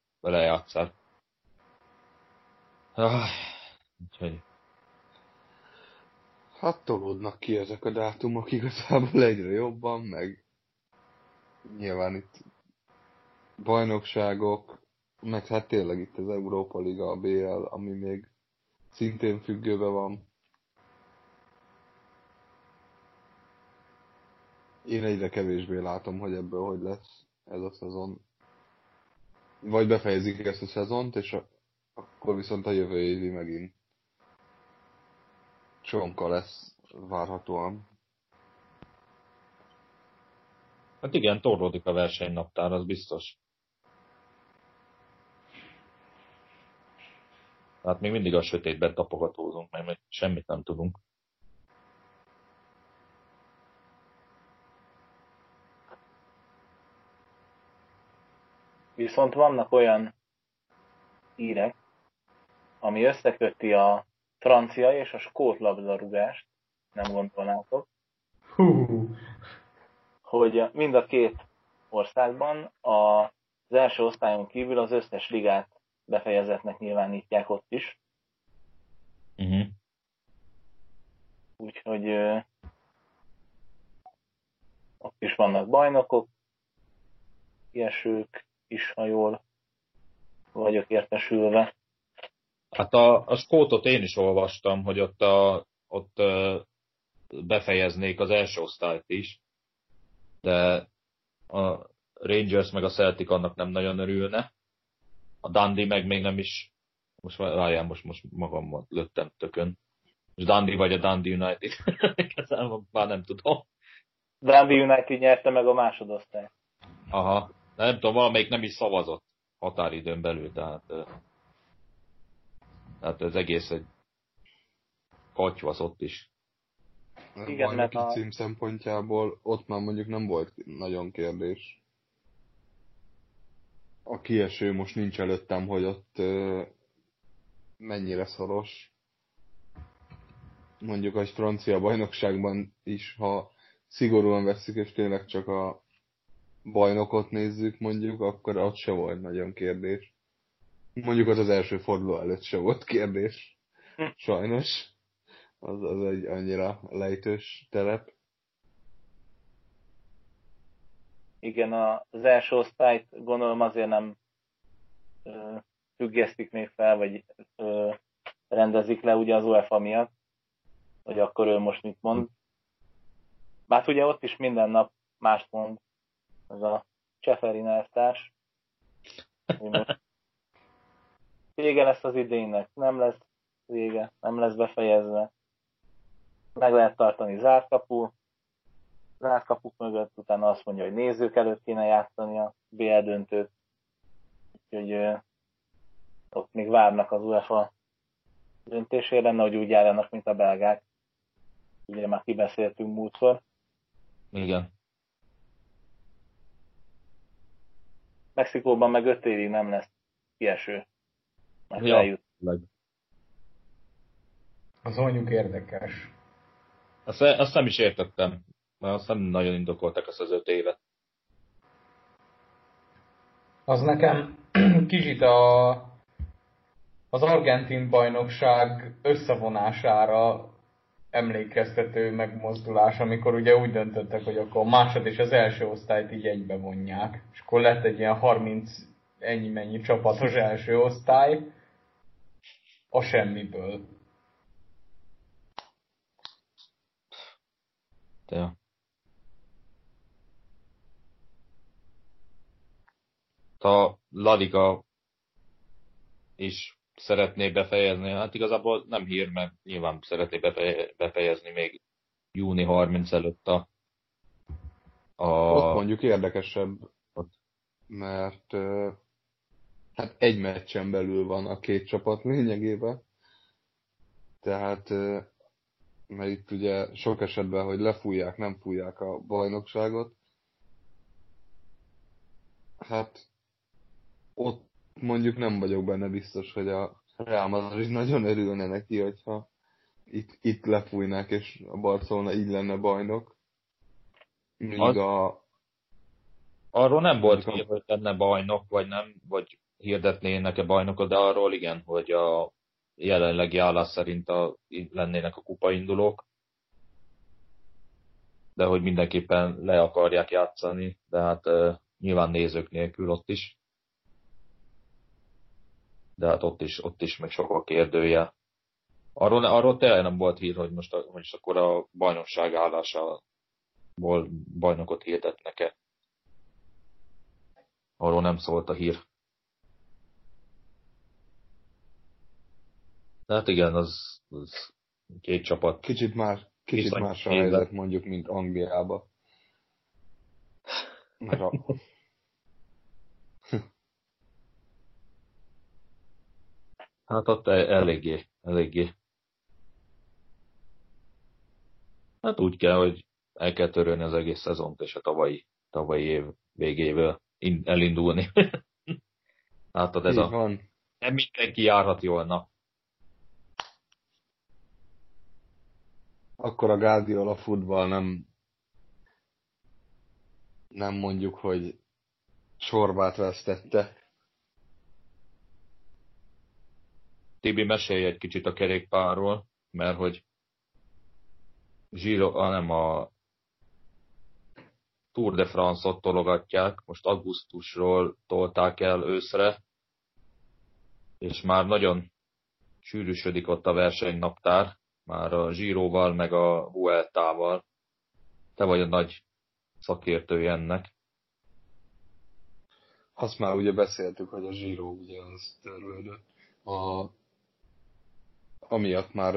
Ah, úgyhogy... Hát tolódnak ki ezek a dátumok igazából egyre jobban, meg nyilván itt bajnokságok, meg hát tényleg itt az Európa Liga, a BL, ami még szintén függőben van. Én egyre kevésbé látom, hogy ebből hogy lesz ez a szezon. Vagy befejezik ezt a szezont, és a, akkor viszont a jövő évi megint csonka lesz várhatóan. Hát igen, torlódik a versenynaptár, az biztos. Hát még mindig a sötétben tapogatózunk, mert még semmit nem tudunk. Viszont vannak olyan hírek, ami összeköti a francia és a skót labdarúgást, nem gondolnátok, Hú. hogy mind a két országban az első osztályon kívül az összes ligát befejezetnek nyilvánítják ott is. Uh-huh. Úgyhogy ö, ott is vannak bajnokok, ilyesők, is, ha jól vagyok értesülve. Hát a, a skótot én is olvastam, hogy ott, a, ott befejeznék az első osztályt is, de a Rangers meg a Celtic annak nem nagyon örülne. A Dundee meg még nem is, most várjál, most, most magam lőttem tökön. Most Dundee vagy a Dundee United. Igazából már nem tudom. Dundee United nyerte meg a másodosztályt. Aha, nem tudom, valamelyik nem is szavazott határidőn belül, tehát, tehát ez egész egy katyvasz ott is. Igen, mert a cím szempontjából ott már mondjuk nem volt nagyon kérdés. A kieső most nincs előttem, hogy ott mennyire szoros. Mondjuk a francia bajnokságban is, ha szigorúan veszik, és tényleg csak a bajnokot nézzük mondjuk, akkor ott se volt nagyon kérdés. Mondjuk az az első forduló előtt se volt kérdés. Hm. Sajnos. Az, az egy annyira lejtős terep. Igen, az első osztályt gondolom azért nem ö, függesztik még fel, vagy ö, rendezik le ugye az UEFA miatt, hogy akkor ő most mit mond. Bár ugye ott is minden nap mást mond, ez a Cseferin elvtárs. vége lesz az idénynek, nem lesz vége, nem lesz befejezve. Meg lehet tartani zárt kapu, zárt kapuk mögött, utána azt mondja, hogy nézők előtt kéne játszani a BL döntőt. Úgyhogy ott még várnak az UEFA döntésére, hogy úgy járjanak, mint a belgák. Ugye már kibeszéltünk múltkor. Igen. Mexikóban meg öt évig nem lesz kieső. Mert ja, eljut. Az mondjuk érdekes. Azt, azt nem is értettem, mert azt nem nagyon indokoltak azt az öt évet. Az nekem kicsit a, az argentin bajnokság összevonására emlékeztető megmozdulás, amikor ugye úgy döntöttek, hogy akkor a másod és az első osztályt így egybe vonják. És akkor lett egy ilyen 30 ennyi-mennyi csapatos első osztály a semmiből. Ja. A Ladiga is szeretné befejezni. Hát igazából nem hír, mert nyilván szeretné befejezni még júni 30 előtt a... a... Ott mondjuk érdekesebb, ott. mert hát egy meccsen belül van a két csapat lényegében. Tehát mert itt ugye sok esetben, hogy lefújják, nem fújják a bajnokságot, hát ott mondjuk nem vagyok benne biztos, hogy a Real Madrid nagyon örülne neki, hogyha itt, itt lefújnák, és a Barcelona így lenne bajnok. Míg az... a... Arról nem volt hír, hogy lenne bajnok, vagy nem, vagy hirdetnének-e bajnokot, de arról igen, hogy a jelenlegi állás szerint a, lennének a kupaindulók, de hogy mindenképpen le akarják játszani, de hát uh, nyilván nézők nélkül ott is de hát ott is, ott is meg sok a kérdője. Arról, arról tényleg nem volt hír, hogy most, a, most akkor a bajnokság állásából bajnokot hirdetnek-e. Arról nem szólt a hír. Hát igen, az, az két csapat. Kicsit más, kicsit más a helyzet mondjuk, mint Angliába. Hát ott e- eléggé, eléggé. Hát úgy kell, hogy el kell törölni az egész szezont, és a tavalyi, tavalyi év végével elindulni. hát ez Így a... Van. Nem mindenki járhat jól, na. Akkor a Guardiola futball nem nem mondjuk, hogy sorbát vesztette, Tibi, mesélj egy kicsit a kerékpárról, mert hogy Giro, hanem a Tour de France-ot tologatják, most augusztusról tolták el őszre, és már nagyon sűrűsödik ott a versenynaptár, már a Giroval, meg a Vueltával. Te vagy a nagy szakértője ennek. Azt már ugye beszéltük, hogy a Giro ugye az törvődött. A amiatt már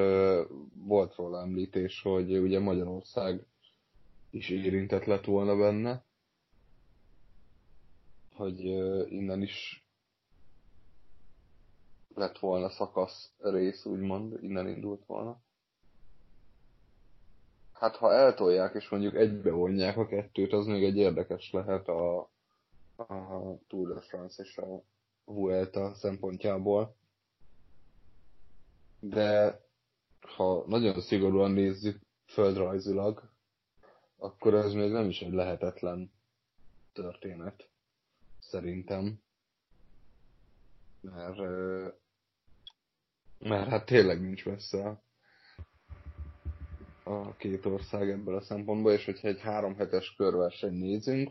volt róla említés, hogy ugye Magyarország is érintett lett volna benne, hogy innen is lett volna szakasz rész, úgymond, innen indult volna. Hát ha eltolják és mondjuk egybe vonják a kettőt, az még egy érdekes lehet a, a Tour de France és a Vuelta szempontjából de ha nagyon szigorúan nézzük földrajzilag, akkor ez még nem is egy lehetetlen történet, szerintem. Mert, mert hát tényleg nincs messze a két ország ebből a szempontból, és hogyha egy három hetes körverseny nézünk,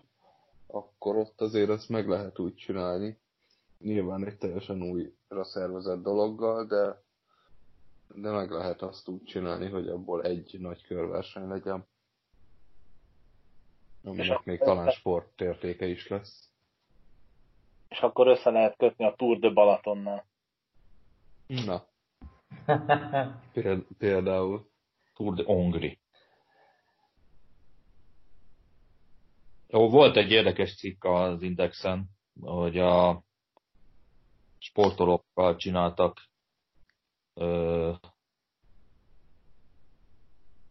akkor ott azért ezt meg lehet úgy csinálni. Nyilván egy teljesen újra szervezett dologgal, de de meg lehet azt úgy csinálni, hogy abból egy nagy körverseny legyen. Aminek még talán sportértéke is lesz. És akkor össze lehet kötni a Tour de Balatonnal. Na. Például. Tour de Hongri. Jó, volt egy érdekes cikk az Indexen, hogy a sportolókkal csináltak ö,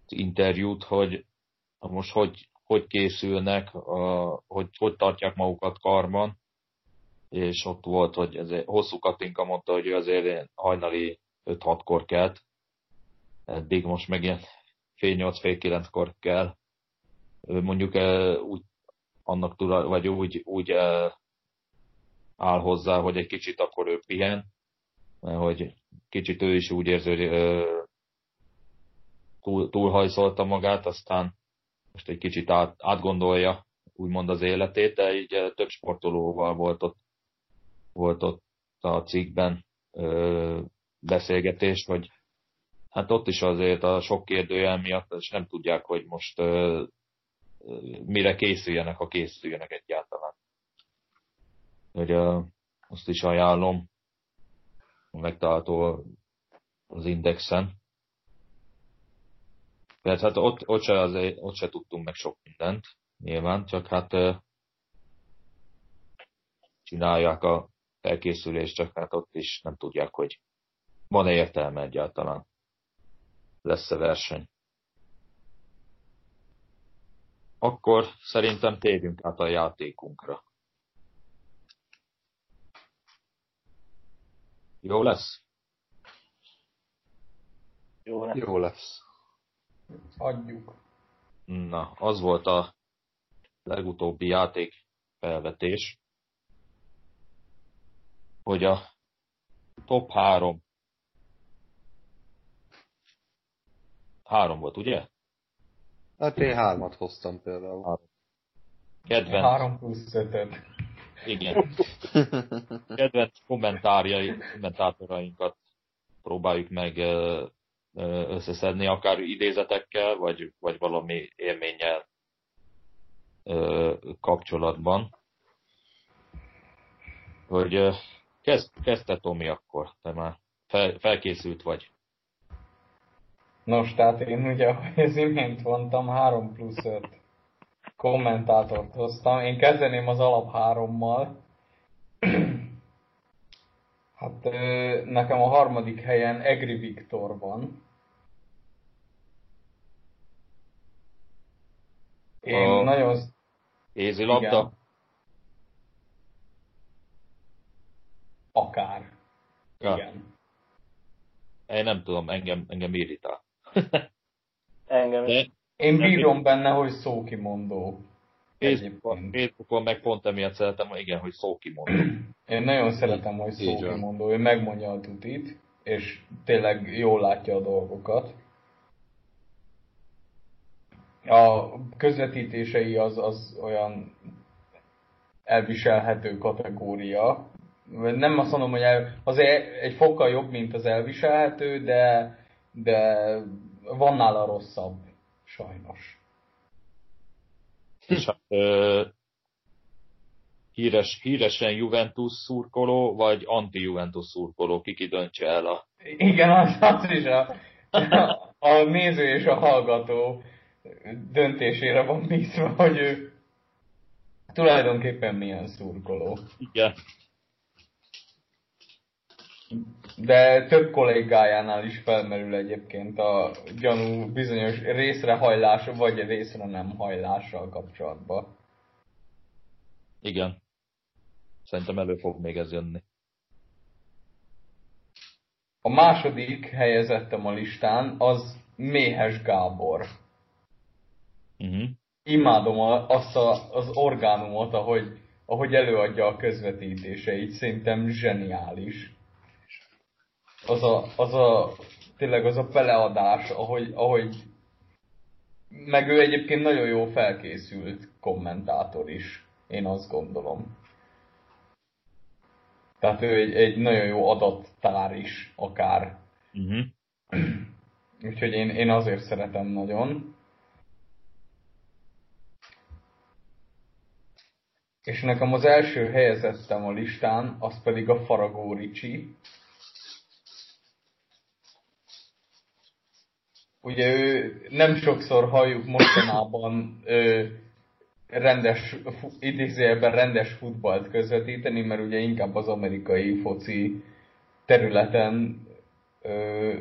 interjút, hogy most hogy, hogy készülnek, a, hogy hogy tartják magukat karban, és ott volt, hogy ez hosszú Katinka mondta, hogy ő azért hajnali 5-6-kor kelt, eddig most meg ilyen fél 8 fél 9-kor kell. Mondjuk úgy annak tulaj, vagy úgy, úgy áll hozzá, hogy egy kicsit akkor ő pihen, hogy kicsit ő is úgy érzi, hogy túl, túlhajszolta magát, aztán most egy kicsit át, átgondolja úgymond az életét, de így több sportolóval volt ott, volt ott a cikkben ö, beszélgetés, hogy hát ott is azért a sok kérdőjel miatt és nem tudják, hogy most ö, mire készüljenek, ha készüljenek egyáltalán. Hogy ö, azt is ajánlom, megtalálható az Indexen. Mert hát ott, ott, se azért, ott se tudtunk meg sok mindent, nyilván, csak hát csinálják a felkészülést, csak hát ott is nem tudják, hogy van-e értelme egyáltalán. Lesz-e verseny. Akkor szerintem térjünk át a játékunkra. Jó lesz? Jó lesz. Jó lesz. Adjuk. Na, az volt a legutóbbi játék felvetés, hogy a top 3 három volt, ugye? Hát én hármat hoztam például. Kedvenc. Három plusz ötöt. Igen. Kedvenc kommentárjai, kommentátorainkat próbáljuk meg összeszedni, akár idézetekkel, vagy, vagy valami élménnyel kapcsolatban. Hogy kezd, kezdte Tomi akkor, te már fel, felkészült vagy. Nos, tehát én ugye, ahogy az imént mondtam, 3 plusz 5 kommentátort hoztam. Én kezdeném az alap hárommal. Hát nekem a harmadik helyen Egri Viktor van. Én A- nagyon... Kézilabda? Igen. Akár. Ja. Igen. Én nem tudom, engem, engem irritál. Engem is. Én bírom benne, hogy szókimondó. Facebookon. Facebookon meg pont emiatt szeretem, igen, hogy szókimondó. Én nagyon szeretem, hogy szókimondó. Ő megmondja a tutit, és tényleg jól látja a dolgokat. A közvetítései az, az olyan elviselhető kategória. Nem azt mondom, hogy el, azért egy fokkal jobb, mint az elviselhető, de, de van nála rosszabb, sajnos. És hát, ö, híres, híresen Juventus szurkoló, vagy anti-Juventus szurkoló, ki döntse el a... Igen, az, az is a, a néző és a hallgató döntésére van bízva, hogy ő tulajdonképpen milyen szurkoló. Igen, De több kollégájánál is felmerül egyébként a gyanú bizonyos részre hajlás, vagy részre nem hajlással kapcsolatban. igen. Szerintem elő fog még ez jönni. A második helyezettem a listán az Méhes Gábor. Uh-huh. imádom a, azt a, az orgánumot, ahogy, ahogy előadja a közvetítéseit. Szerintem zseniális. Az a, az a tényleg az a beleadás, ahogy, ahogy meg ő egyébként nagyon jó felkészült kommentátor is, én azt gondolom. Tehát ő egy, egy nagyon jó adattár is, akár. Uh-huh. Úgyhogy én, én azért szeretem nagyon. És nekem az első helyezettem a listán, az pedig a Faragó Ricsi. Ugye ő nem sokszor halljuk mostanában ö, rendes, idézőjelben rendes futballt közvetíteni, mert ugye inkább az amerikai foci területen ö,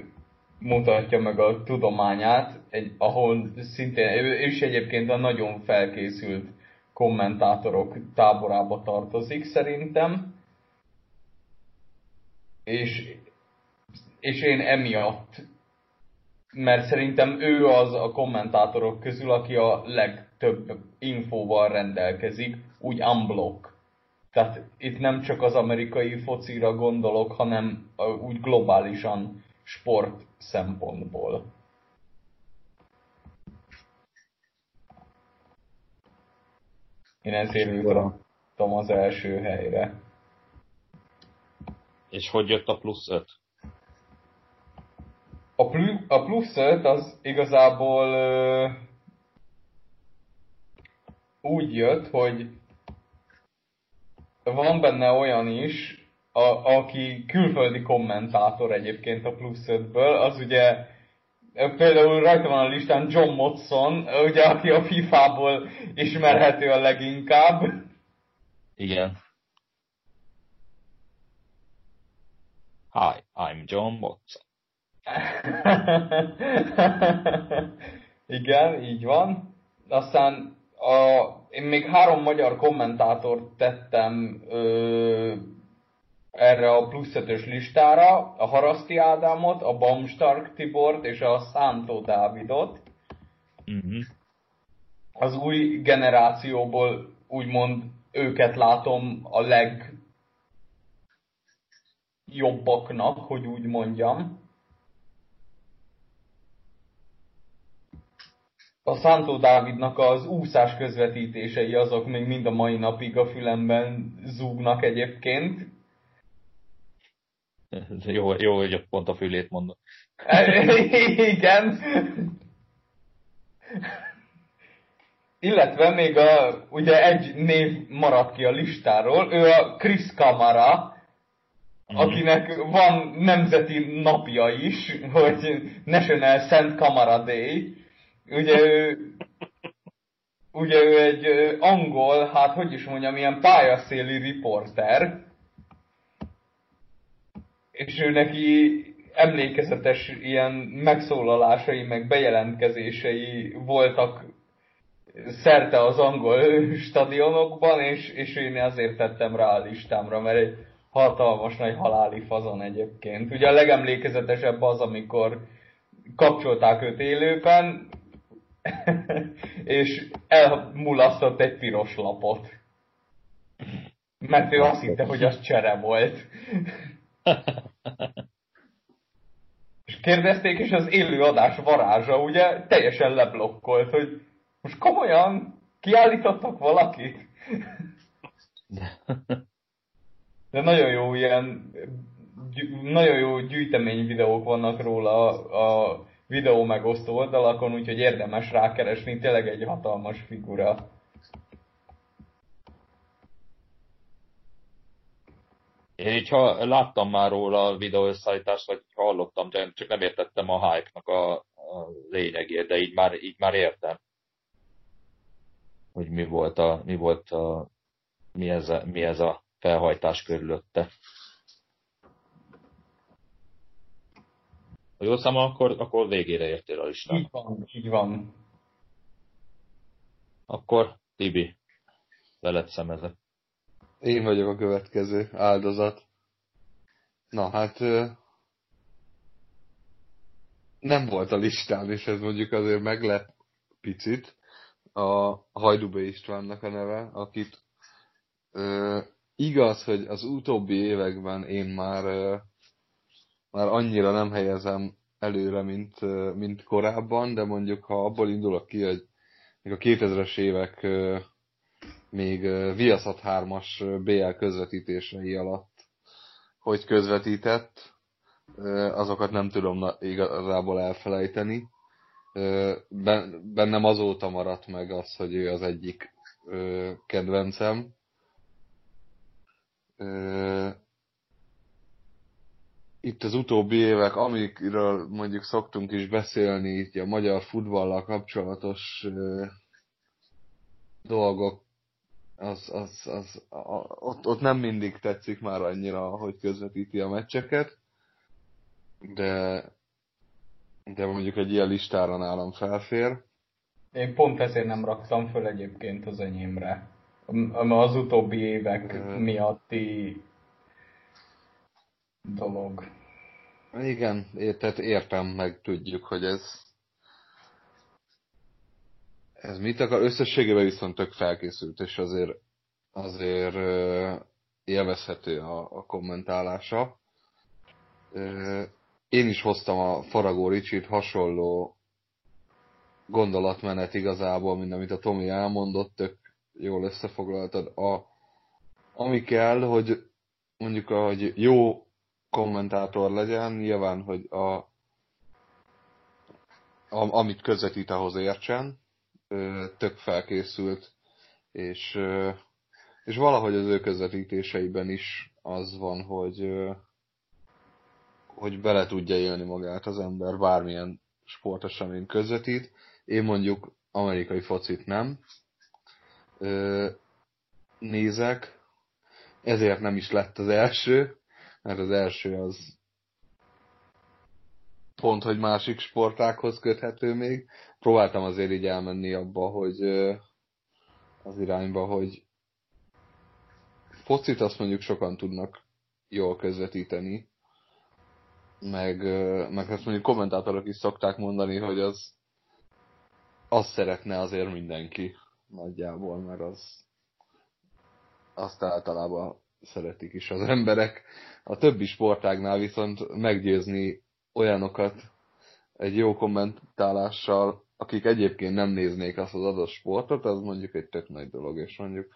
mutatja meg a tudományát, egy, ahol szintén is egyébként a nagyon felkészült kommentátorok táborába tartozik szerintem. És, és én emiatt, mert szerintem ő az a kommentátorok közül, aki a legtöbb infóval rendelkezik, úgy unblock. Tehát itt nem csak az amerikai focira gondolok, hanem úgy globálisan sport szempontból. Én ezért jutottam az első helyre. És hogy jött a plusz 5? A, pl- a plusz 5 az igazából ö, úgy jött, hogy van benne olyan is, a, aki külföldi kommentátor egyébként a plusz 5-ből, az ugye például rajta van a listán John Motson, ugye, aki a FIFA-ból ismerhető a leginkább. Igen. Hi, I'm John Motson. Igen, így van. Aztán a, én még három magyar kommentátort tettem ö, erre a plusz ötös listára a Haraszti Ádámot, a Bamstark Tibort és a Szántó Dávidot. Uh-huh. Az új generációból úgymond őket látom a legjobbaknak, hogy úgy mondjam. A Szántó Dávidnak az úszás közvetítései azok még mind a mai napig a fülemben zúgnak egyébként. Jó, jó, hogy pont a fülét mondod. Igen. Illetve még a, ugye egy név maradt ki a listáról, ő a Chris Kamara, mm. akinek van nemzeti napja is, hogy National Szent Kamara Day. Ugye ő, ugye ő egy angol, hát hogy is mondjam, ilyen pályaszéli riporter, és ő neki emlékezetes ilyen megszólalásai, meg bejelentkezései voltak szerte az angol stadionokban, és, és én azért tettem rá a listámra, mert egy hatalmas nagy haláli fazon egyébként. Ugye a legemlékezetesebb az, amikor kapcsolták őt élőben, és elmulasztott egy piros lapot. Mert ő azt hitte, hogy az csere volt. és kérdezték, és az élő adás varázsa ugye teljesen leblokkolt, hogy most komolyan kiállítottak valakit? De nagyon jó ilyen, nagyon jó gyűjtemény videók vannak róla a, a videó megosztó oldalakon, úgyhogy érdemes rákeresni, tényleg egy hatalmas figura. Én így ha láttam már róla a videó összeállítást, vagy hallottam, de csak nem értettem a hype-nak a, a lényegét, de így már, így már értem, hogy mi volt a, mi volt a, mi ez a, mi ez a felhajtás körülötte. Ha jól számol, akkor, akkor végére értél a listán. Így van, így van. Akkor Tibi, veled szemezek. Én vagyok a következő áldozat. Na hát nem volt a listán, és ez mondjuk azért meglep picit. A Hajdubé Istvánnak a neve, akit ö, igaz, hogy az utóbbi években én már ö, már annyira nem helyezem előre, mint, mint korábban, de mondjuk ha abból indulok ki, hogy még a 2000-es évek még Viaszat 3-as BL közvetítései alatt hogy közvetített, azokat nem tudom igazából elfelejteni. Bennem azóta maradt meg az, hogy ő az egyik kedvencem. Itt az utóbbi évek, amikről mondjuk szoktunk is beszélni, itt a magyar futballal kapcsolatos dolgok, az, az, az, a, ott, ott nem mindig tetszik már annyira, hogy közvetíti a meccseket, de, de mondjuk egy ilyen listára nálam felfér. Én pont ezért nem raktam föl egyébként az enyémre. Az utóbbi évek miatti dolog. Igen, tehát értem, meg tudjuk, hogy ez ez mit akar? Összességében viszont tök felkészült, és azért azért élvezhető a, a kommentálása. Én is hoztam a Faragó Ricsit hasonló gondolatmenet igazából, mint amit a Tomi elmondott, tök jól összefoglaltad. A, ami kell, hogy mondjuk, hogy jó kommentátor legyen, nyilván, hogy a, a amit közvetít, ahhoz értsen, tök felkészült, és, és valahogy az ő közvetítéseiben is az van, hogy, hogy bele tudja élni magát az ember bármilyen sportesemény közvetít. Én mondjuk amerikai focit nem. Nézek, ezért nem is lett az első, mert az első az pont, hogy másik sportákhoz köthető még. Próbáltam azért így elmenni abba, hogy az irányba, hogy focit azt mondjuk sokan tudnak jól közvetíteni, meg, meg azt mondjuk kommentátorok is szokták mondani, hogy az azt szeretne azért mindenki nagyjából, mert az azt általában szeretik is az emberek. A többi sportágnál viszont meggyőzni olyanokat egy jó kommentálással, akik egyébként nem néznék azt az adott sportot, az mondjuk egy tök nagy dolog, és mondjuk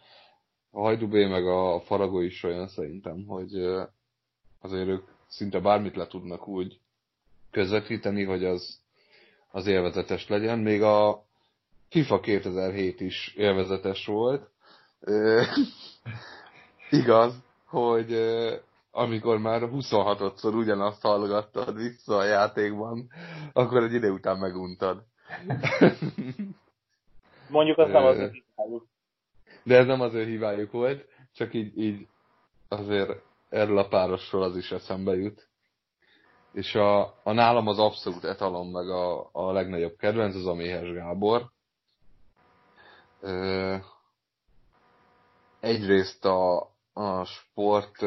a Hajdubé meg a Faragó is olyan szerintem, hogy azért ők szinte bármit le tudnak úgy közvetíteni, hogy az, az élvezetes legyen. Még a FIFA 2007 is élvezetes volt. Igaz, hogy amikor már 26-szor ugyanazt hallgattad vissza a játékban, akkor egy idő után meguntad. Mondjuk az nem az ő hibájuk. De ez nem az ő hibájuk volt, csak így, így azért erről a párosról az is eszembe jut. És a, a nálam az abszolút etalon, meg a, a legnagyobb kedvenc, az a Méhes Gábor. Ö, egyrészt a, a sport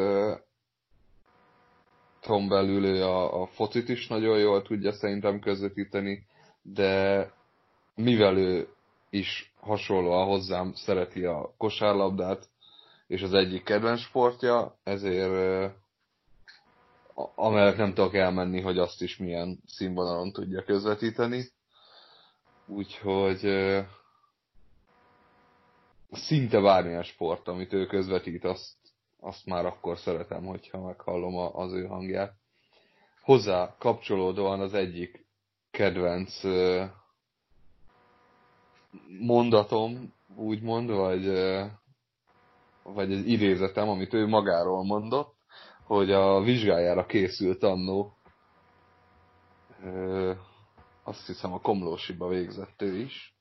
ton belül a, a focit is nagyon jól tudja szerintem közvetíteni, de mivel ő is hasonlóan hozzám szereti a kosárlabdát, és az egyik kedvenc sportja, ezért amellett nem tudok elmenni, hogy azt is milyen színvonalon tudja közvetíteni. Úgyhogy szinte bármilyen sport, amit ő közvetít, azt azt már akkor szeretem, hogyha meghallom a, az ő hangját. Hozzá kapcsolódóan az egyik kedvenc mondatom, úgymond, vagy, vagy egy idézetem, amit ő magáról mondott, hogy a vizsgájára készült annó, azt hiszem a Komlósiba végzett ő is,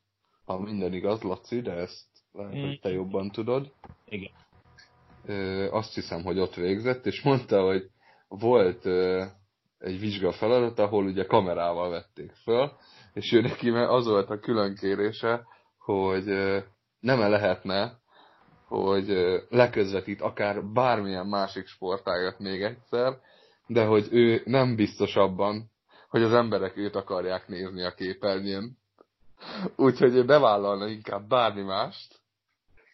ha minden igaz, Laci, de ezt lehet, hogy te jobban tudod. Igen azt hiszem, hogy ott végzett, és mondta, hogy volt egy vizsga feladat, ahol ugye kamerával vették föl, és ő neki az volt a külön kérése, hogy nem -e lehetne, hogy leközvetít akár bármilyen másik sportágat még egyszer, de hogy ő nem biztos abban, hogy az emberek őt akarják nézni a képernyőn. Úgyhogy ő bevállalna inkább bármi mást,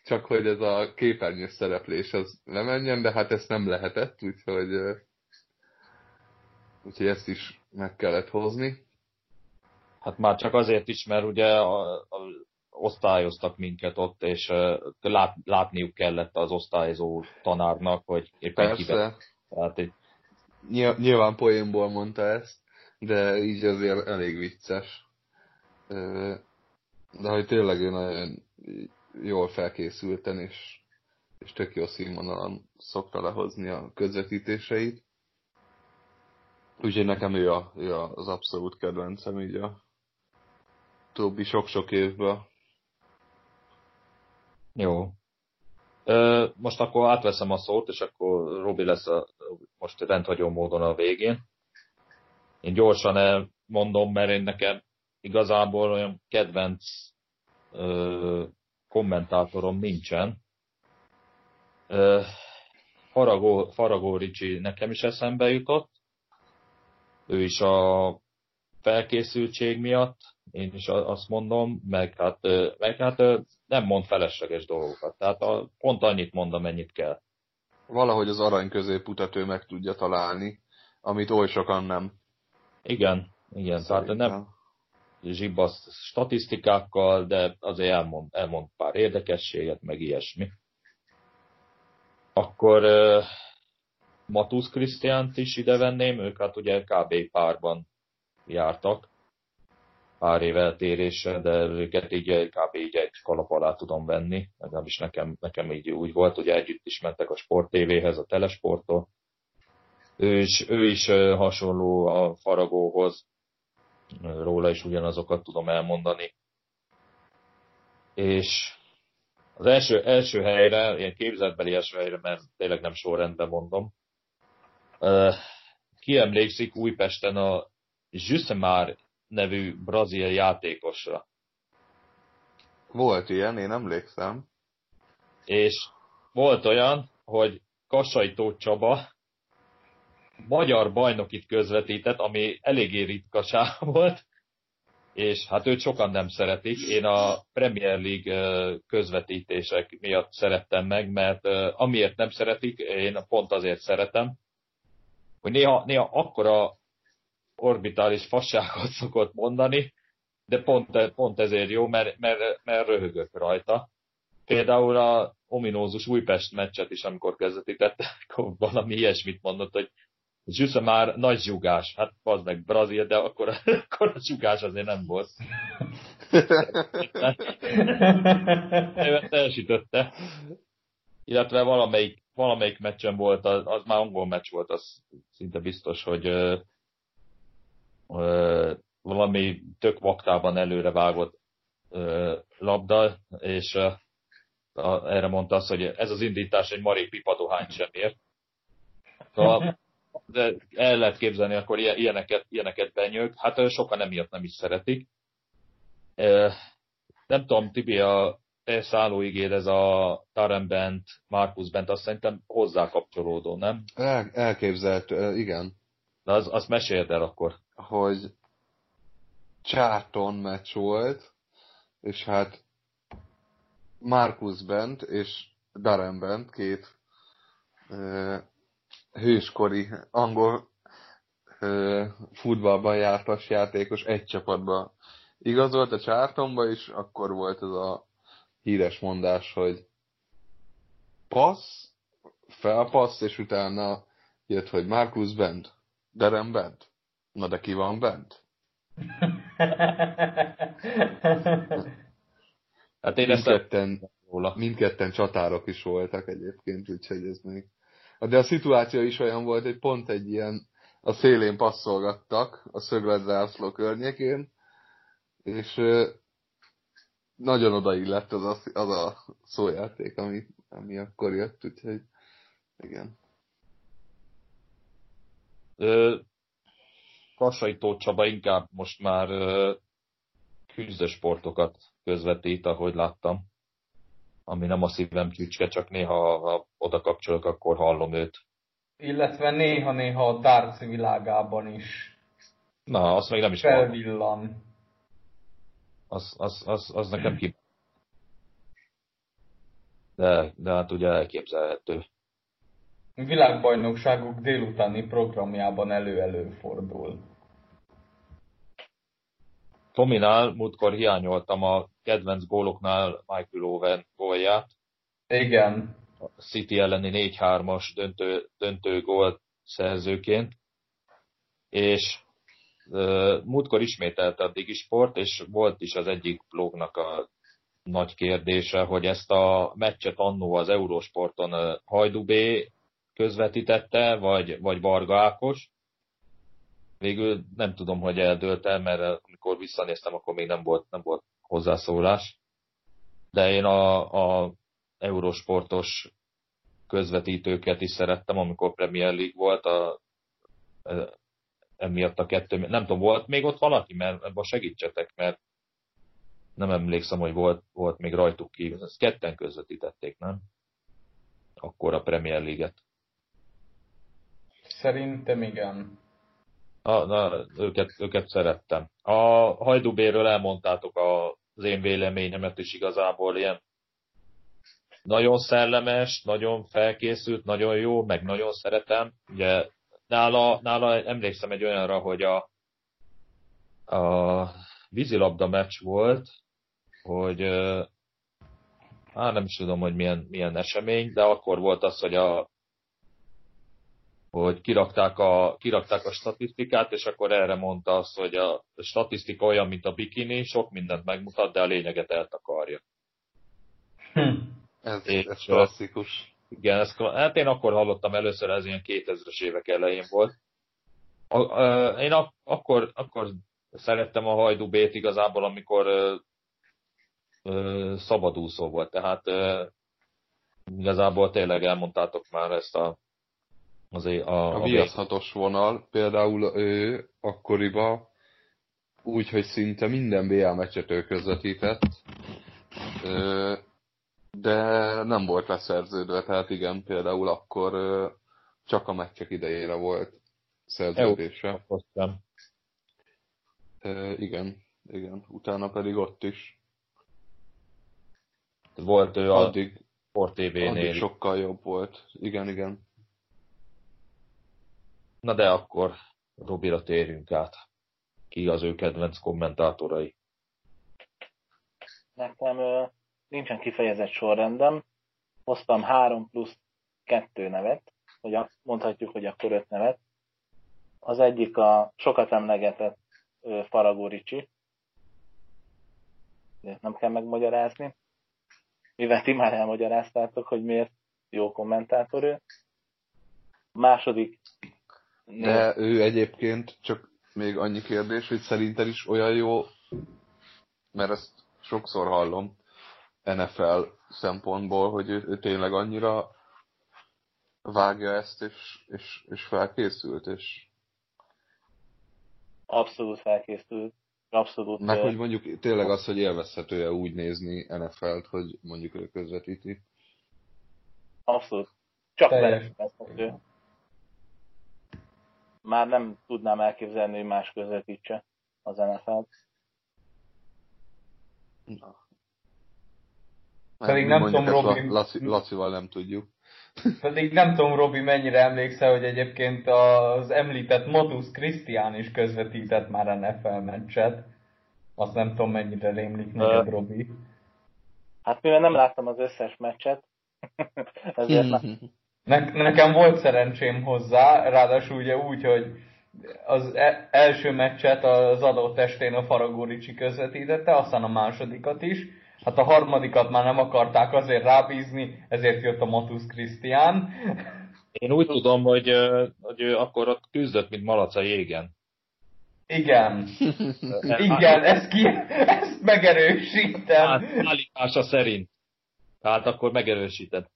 csak hogy ez a képernyős szereplés az nem menjen, de hát ezt nem lehetett, úgyhogy, úgyhogy ezt is meg kellett hozni. Hát már csak azért is, mert ugye a, a, osztályoztak minket ott, és lát, látniuk kellett az osztályozó tanárnak, hogy éppen Persze. Kivet. Tehát egy... Nyilván poénból mondta ezt, de így azért elég vicces. De hogy tényleg ő nagyon jól felkészülten, és, és tök jó színvonalon szokta lehozni a közvetítéseit. Úgyhogy nekem ő, a, ő az abszolút kedvencem így a utóbbi sok-sok évből. Jó. Most akkor átveszem a szót, és akkor Robi lesz a, most rendhagyó módon a végén. Én gyorsan elmondom, mert én nekem igazából olyan kedvenc kommentátorom nincsen. Ö, Faragó, Faragó Ricsi nekem is eszembe jutott. Ő is a felkészültség miatt, én is azt mondom, meg hát, meg hát nem mond felesleges dolgokat. Tehát a, pont annyit mond, amennyit kell. Valahogy az arany középutat ő meg tudja találni, amit oly sokan nem. Igen, igen. Szerintem. Tehát nem zsibasz statisztikákkal, de azért elmond, elmond pár érdekességet, meg ilyesmi. Akkor uh, Matusz Krisztiánt is ide venném, ők hát ugye kb. párban jártak pár év eltérése, de őket így kb. így egy kalap alá tudom venni, legalábbis nekem, nekem így úgy volt, hogy együtt is mentek a Sport TV-hez, a Telesporttól. Ő is, ő is hasonló a Faragóhoz, róla is ugyanazokat tudom elmondani. És az első, első helyre, ilyen képzetbeli első helyre, mert tényleg nem sorrendben mondom, kiemlékszik Újpesten a Zsüsszemár nevű brazil játékosra. Volt ilyen, én emlékszem. És volt olyan, hogy Kassai Tóth Csaba magyar bajnokit közvetített, ami eléggé ritkaság volt, és hát őt sokan nem szeretik. Én a Premier League közvetítések miatt szerettem meg, mert amiért nem szeretik, én pont azért szeretem, hogy néha, néha akkora orbitális fasságot szokott mondani, de pont, pont ezért jó, mert, mert, mert röhögök rajta. Például a ominózus Újpest meccset is, amikor közvetítette, akkor valami ilyesmit mondott, hogy Zsüsza már nagy zsugás. Hát az meg Brazil, de akkor, akkor a zsugás azért nem volt. Teljesítette. Illetve valamelyik, valamelyik meccsen volt, az, az már angol meccs volt, az szinte biztos, hogy ö, ö, valami tök vaktában előre vágott ö, labda, és ö, a, erre mondta azt, hogy ez az indítás egy marék pipadohány sem ért. Szóval de el lehet képzelni, akkor ilyeneket, ilyeneket benyög. Hát sokan emiatt nem is szeretik. Nem tudom, Tibi, a te szállóigéd, ez a Taren Bent, Marcus Bent, azt szerintem hozzá kapcsolódó, nem? El, elképzelhető, igen. De az, azt meséld el akkor. Hogy Charton meccs volt, és hát Marcus Bent és Darren Bent, két hőskori angol ö, futballban jártas játékos egy csapatba igazolt a csártomba, és akkor volt ez a híres mondás, hogy passz, felpassz, és utána jött, hogy Markus bent, Derem bent. Na de ki van bent? hát én mindketten, mindketten csatárok is voltak egyébként, úgyhogy ez még de a szituáció is olyan volt, hogy pont egy ilyen a szélén passzolgattak a szögletzászló környékén, és nagyon odaillett az a, az a szójáték, ami, ami akkor jött, úgyhogy igen. Kassai Tóth Csaba inkább most már küzdősportokat közvetít, ahogy láttam ami nem a szívem csücske, csak néha, ha oda kapcsolok, akkor hallom őt. Illetve néha-néha a darts világában is. Na, azt még nem is Felvillan. Az, az, az, az nekem ki... De, de hát ugye elképzelhető. Világbajnokságuk délutáni programjában elő-elő fordul. Tominál múltkor hiányoltam a kedvenc góloknál Michael Owen gólját. Igen. A City elleni 4-3-as döntő, döntő gól szerzőként. És uh, múltkor ismételte a Digisport, és volt is az egyik blognak a nagy kérdése, hogy ezt a meccset annó az Eurósporton Hajdubé közvetítette, vagy, vagy Varga Ákos végül nem tudom, hogy eldőlt el, mert amikor visszanéztem, akkor még nem volt, nem volt hozzászólás. De én a, a eurosportos közvetítőket is szerettem, amikor Premier League volt, a, e, emiatt a kettő, nem tudom, volt még ott valaki, mert ebben segítsetek, mert nem emlékszem, hogy volt, volt még rajtuk kívül. Ezt ketten közvetítették, nem? Akkor a Premier League-et. Szerintem igen. A, na, őket, őket szerettem. A Hajdubéről elmondtátok az én véleményemet is igazából ilyen nagyon szellemes, nagyon felkészült, nagyon jó, meg nagyon szeretem. Ugye nála, nála emlékszem egy olyanra, hogy a, a vízilabda meccs volt, hogy hát nem is tudom, hogy milyen, milyen esemény, de akkor volt az, hogy a hogy kirakták a, kirakták a statisztikát, és akkor erre mondta azt, hogy a statisztika olyan, mint a bikini, sok mindent megmutat, de a lényeget eltakarja. Hm. Ez, és, ez klasszikus. Igen, ez, hát én akkor hallottam először, ez ilyen 2000-es évek elején volt. A, a, én ak, akkor, akkor szerettem a Hajdú B-t igazából, amikor ö, ö, szabadúszó volt, tehát ö, igazából tényleg elmondtátok már ezt a Azért a, a, a viaszhatos vonal, például ő akkoriban úgy, hogy szinte minden BL meccset ő közvetített, de nem volt leszerződve, tehát igen, például akkor csak a meccsek idejére volt szerződése. Jó, igen, igen, utána pedig ott is. Volt ő addig, a Sport TV-nél. Addig sokkal jobb volt, igen, igen. Na de akkor Robira térjünk át. Ki az ő kedvenc kommentátorai? Nekem nincsen kifejezett sorrendem. Hoztam három plusz kettő nevet, vagy mondhatjuk, hogy akkor öt nevet. Az egyik a sokat emlegetett uh, Faragó Ricsi. Nem kell megmagyarázni. Mivel ti már elmagyaráztátok, hogy miért jó kommentátor ő. Második de ő egyébként csak még annyi kérdés, hogy szerinted is olyan jó, mert ezt sokszor hallom NFL szempontból, hogy ő, ő tényleg annyira vágja ezt, és, és, és felkészült, és... Abszolút felkészült. Abszolút. Meg hogy mondjuk tényleg az, hogy élvezhető-e úgy nézni NFL-t, hogy mondjuk ő közvetíti. Abszolút. Csak élvezhető már nem tudnám elképzelni, hogy más közvetítse az NFL-t. Pedig nem tudom, Robi... Laci, Lacival nem tudjuk. Pedig nem tudom, Robi, mennyire emlékszel, hogy egyébként az említett Modus Christian is közvetített már a NFL meccset. Azt nem tudom, mennyire rémlik neked, uh, Robi. Hát mivel nem láttam az összes meccset, ezért nem, Ne, nekem volt szerencsém hozzá, ráadásul ugye úgy, hogy az e, első meccset az adott estén a Faragó Ricsi közvetítette, aztán a másodikat is. Hát a harmadikat már nem akarták azért rábízni, ezért jött a Matusz Krisztián. Én úgy tudom, hogy, hogy ő akkor ott küzdött, mint malac a jégen. Igen. Igen, ezt, ki, ezt megerősítem. Hát, állítása szerint. Tehát akkor megerősített.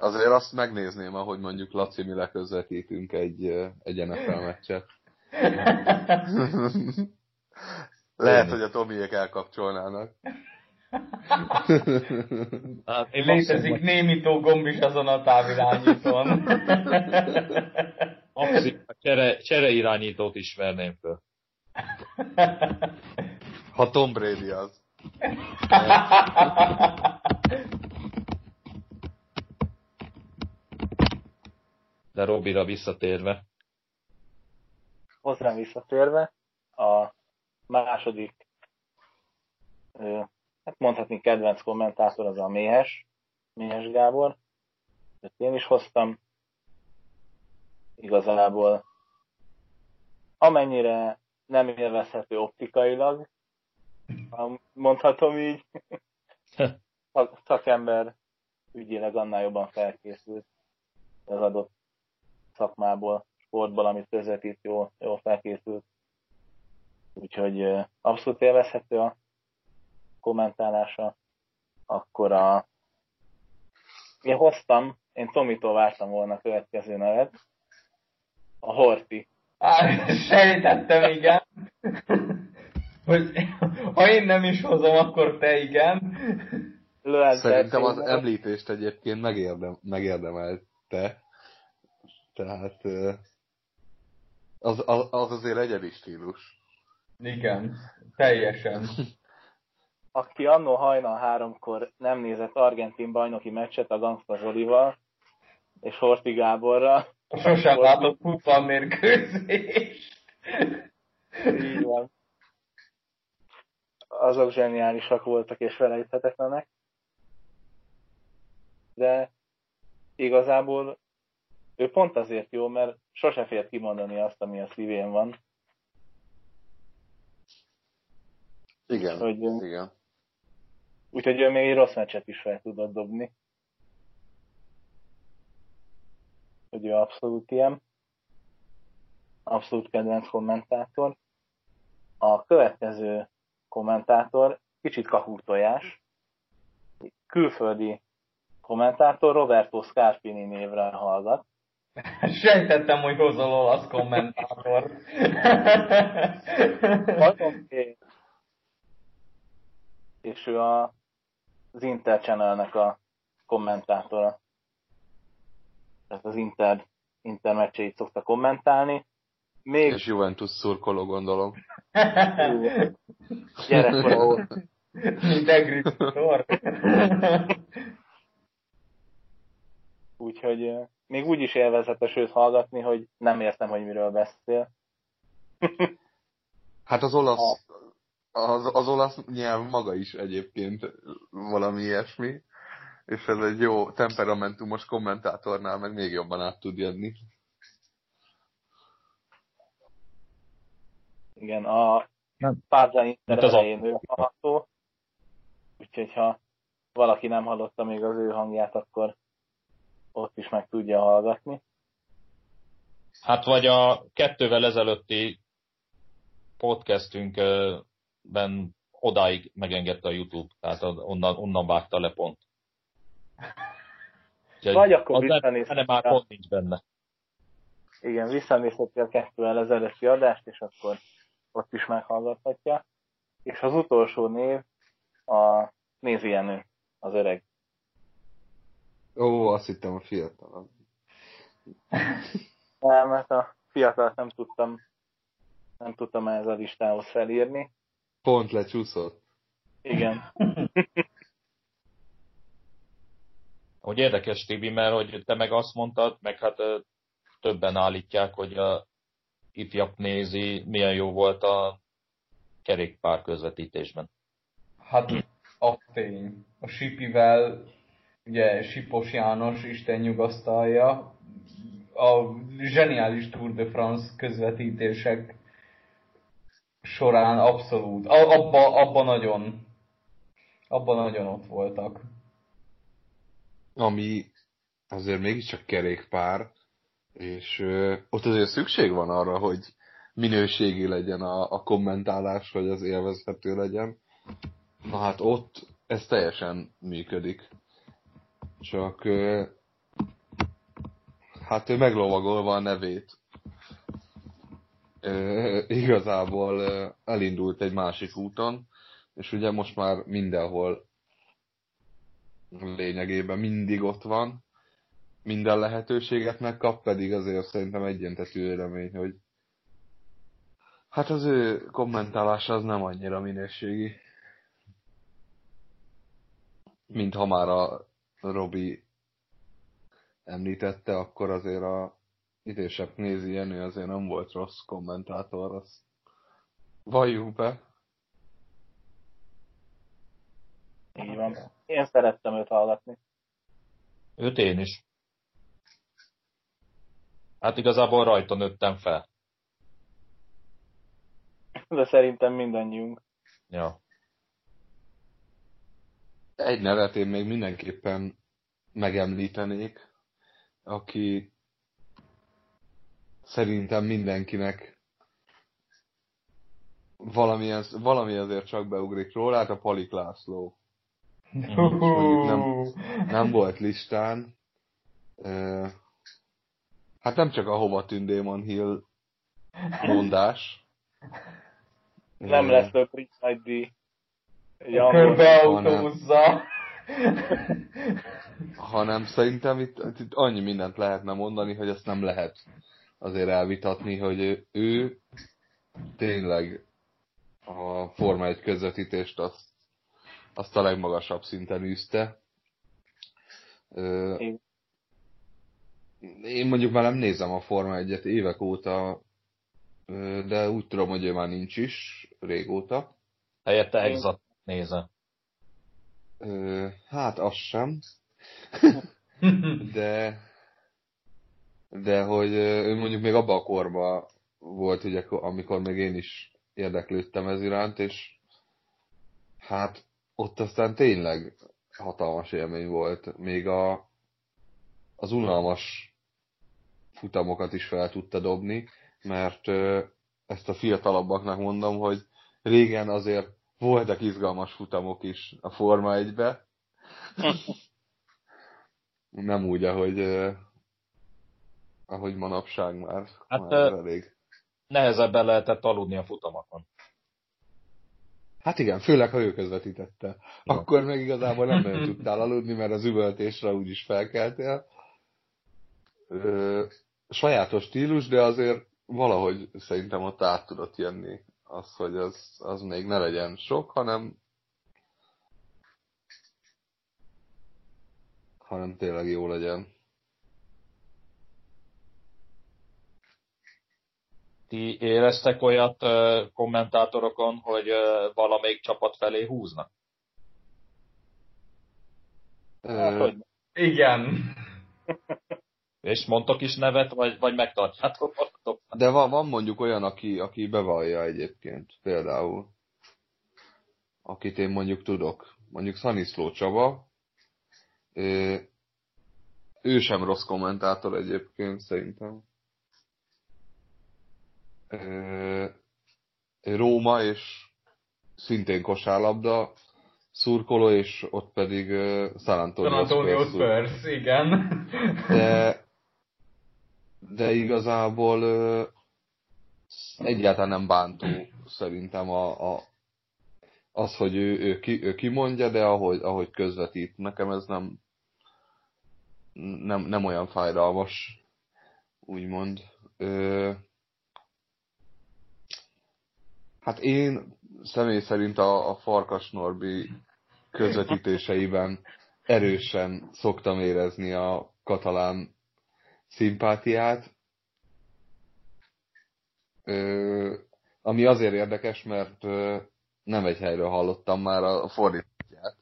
Azért azt megnézném, ahogy mondjuk Laci mi leközvetítünk egy, egy NFL meccset. Lehet, hogy a Tomiék elkapcsolnának. Hát, én Létezik némító gomb is azon a távirányítón. Abszolút, a csere, csere irányítót ismerném föl. Ha Tom Brady az. De Robira visszatérve. Hozzám visszatérve, a második, hát mondhatni kedvenc kommentátor az a Méhes, Méhes Gábor. Ezt én is hoztam. Igazából amennyire nem élvezhető optikailag, mondhatom így, szakember ügyileg annál jobban felkészült az adott szakmából sportból, amit közvetít, jól, jól felkészült. Úgyhogy abszolút élvezhető a kommentálása. Akkor a... Én hoztam, én Tomitól vártam volna a következő nevet. A Horti. Á, sejtettem, igen. hogy ha én nem is hozom, akkor te igen. Szerintem az említést egyébként megérdem, megérdemelte. Tehát az, az, az azért egyedi stílus. Igen, teljesen. Aki annó hajnal háromkor nem nézett argentin bajnoki meccset a Gangsta Zolival és Horti Gáborra. Sosem látott futballmérkőzést. Így van. Azok zseniálisak voltak és felejthetetlenek. De igazából ő pont azért jó, mert sose fér kimondani azt, ami a szívén van. Igen, hogy, igen. Úgyhogy ő még egy rossz meccset is fel tudott dobni. Hogy ő abszolút ilyen. Abszolút kedvenc kommentátor. A következő kommentátor kicsit kahúrtojás. Külföldi kommentátor Roberto Scarpini névre hallgat. Sejtettem, hogy hozol olasz kommentátor. És ő a, az Inter Channelnek a kommentátora. Tehát az Inter, Inter meccseit szokta kommentálni. Még... És Juventus szurkoló, gondolom. Gyerekkora Mint Egri Úgyhogy még úgy is élvezetes őt hallgatni, hogy nem értem, hogy miről beszél. hát az olasz, az, az olasz nyelv maga is egyébként valami ilyesmi, és ez egy jó temperamentumos kommentátornál meg még jobban át tud jönni. Igen, a Párza Inter elején ő hallható, úgyhogy ha valaki nem hallotta még az ő hangját, akkor ott is meg tudja hallgatni. Hát vagy a kettővel ezelőtti podcastünkben odáig megengedte a YouTube, tehát onnan, onnan vágta le pont. Úgyhogy vagy akkor visszanézheti. már pont nincs benne. Igen, visszanézheti a kettővel ezelőtti adást, és akkor ott is meghallgathatja. És az utolsó név a Nézi Jenő, az öreg. Ó, azt hittem a fiatal. Nem, mert a fiatalt nem tudtam, nem tudtam ez a listához felírni. Pont lecsúszott. Igen. hogy érdekes, Tibi, mert hogy te meg azt mondtad, meg hát többen állítják, hogy a ifjabb nézi, milyen jó volt a kerékpár közvetítésben. Hát a tény. A Sipivel ugye Sipos János, Isten nyugasztalja, a zseniális Tour de France közvetítések során abszolút, abban abba nagyon, abban nagyon ott voltak. Ami azért mégiscsak kerékpár, és ö, ott azért szükség van arra, hogy minőségi legyen a, a kommentálás, hogy az élvezhető legyen. Na hát ott ez teljesen működik. Csak hát ő meglovagolva a nevét. Igazából elindult egy másik úton, és ugye most már mindenhol lényegében mindig ott van, minden lehetőséget megkap, pedig azért szerintem egyentetű remény, hogy hát az ő kommentálása az nem annyira minőségi, mint ha már a Robi említette, akkor azért a idősebb nézi Jenő azért nem volt rossz kommentátor, azt valljuk be. Így van. Én szerettem őt hallgatni. Őt én is. Hát igazából rajta nőttem fel. De szerintem mindannyiunk. Ja egy nevet én még mindenképpen megemlítenék, aki szerintem mindenkinek valami, ez, valami azért csak beugrik róla, hát a Palik László. nem, nem volt listán. Hát nem csak a hova tűn Hill mondás. Nem lesz több Richard D. Körbeautózza. Hanem szerintem itt, itt annyi mindent lehetne mondani, hogy ezt nem lehet azért elvitatni, hogy ő, ő tényleg a Forma 1 közvetítést azt, azt a legmagasabb szinten űzte. Én. én mondjuk már nem nézem a Forma 1-et évek óta, de úgy tudom, hogy ő már nincs is régóta. Helyette exat nézem. Hát az sem. de de hogy ő mondjuk még abban a korban volt, ugye, amikor még én is érdeklődtem ez iránt, és hát ott aztán tényleg hatalmas élmény volt. Még a, az unalmas futamokat is fel tudta dobni, mert ezt a fiatalabbaknak mondom, hogy régen azért voltak izgalmas futamok is a Forma 1-be. Nem úgy, ahogy, ahogy manapság már. Hát már elég. nehezebben lehetett aludni a futamokon. Hát igen, főleg ha ő közvetítette. Ja. Akkor meg igazából nem nagyon tudtál aludni, mert az üvöltésre úgyis felkeltél. Ö, sajátos stílus, de azért valahogy szerintem ott át tudott jönni az, hogy az, az még ne legyen sok, hanem hanem tényleg jó legyen. Ti éreztek olyat kommentátorokon, hogy valamelyik csapat felé húznak? Hát, Igen. És mondtok is nevet, vagy, vagy megtartjátok De van, van mondjuk olyan, aki, aki bevallja egyébként, például. Akit én mondjuk tudok. Mondjuk Szaniszló Csaba. Ő, ő sem rossz kommentátor egyébként, szerintem. Róma, és szintén kosárlabda szurkoló, és ott pedig San Antonio, San Antonio Spurs, Spurs igen. De de igazából ö, egyáltalán nem bántó szerintem a, a, az, hogy ő, ő, ki, ő kimondja, de ahogy, ahogy közvetít. Nekem ez nem, nem, nem olyan fájdalmas, úgymond. Ö, hát én személy szerint a, a Farkas Norbi közvetítéseiben erősen szoktam érezni a katalán szimpátiát, ö, ami azért érdekes, mert ö, nem egy helyről hallottam már a fordítját.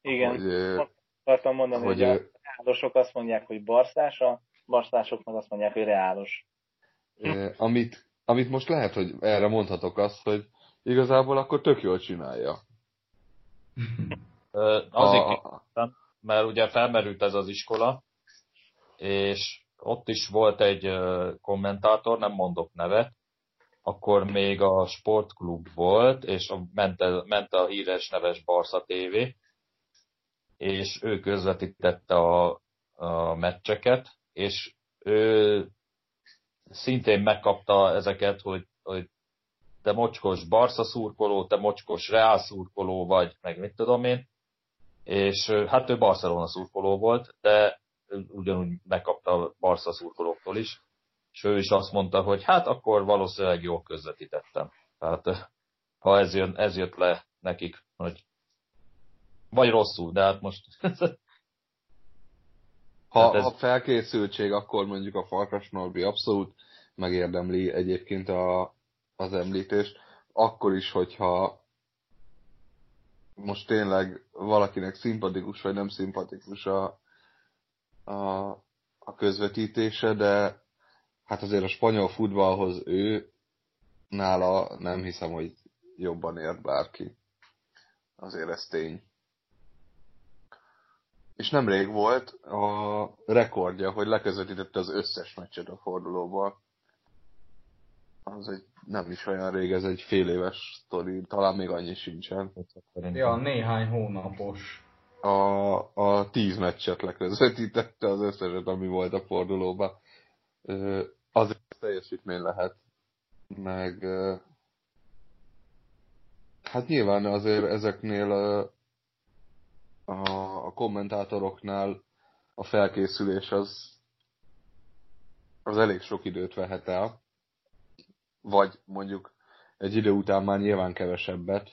Igen, hogy, ö, akartam mondani, hogy, hogy a reálosok azt mondják, hogy barszás, a barszások meg azt mondják, hogy reálos. Ö, amit, amit most lehet, hogy erre mondhatok azt, hogy igazából akkor tök jól csinálja. Azért, a, mert ugye felmerült ez az iskola, és ott is volt egy kommentátor, nem mondok nevet, akkor még a sportklub volt, és ment, a, ment a híres neves Barca TV, és ő közvetítette a, a meccseket, és ő szintén megkapta ezeket, hogy, hogy te mocskos Barca szurkoló, te mocskos Real szurkoló vagy, meg mit tudom én, és hát ő Barcelona szurkoló volt, de ugyanúgy megkapta a Barca szurkolóktól is, és ő is azt mondta, hogy hát akkor valószínűleg jól közvetítettem. Tehát ha ez, jön, ez jött le nekik, hogy vagy rosszul, de hát most... ha, hát ez... ha felkészültség, akkor mondjuk a Farkas Norbi abszolút megérdemli egyébként a, az említést. Akkor is, hogyha most tényleg valakinek szimpatikus vagy nem szimpatikus a, a, a közvetítése, de hát azért a spanyol futballhoz ő nála nem hiszem, hogy jobban ért bárki. Azért ez tény. és nemrég volt a rekordja, hogy leközvetítette az összes meccset a fordulóból. Az egy nem is olyan rég, ez egy fél éves sztori, talán még annyi sincsen. Ja, néhány hónapos. A, a tíz meccset leközvetítette az összeset, ami volt a fordulóban. Az teljesítmény lehet. Meg hát nyilván azért ezeknél a, a kommentátoroknál a felkészülés az, az elég sok időt vehet el. Vagy mondjuk egy idő után már nyilván kevesebbet.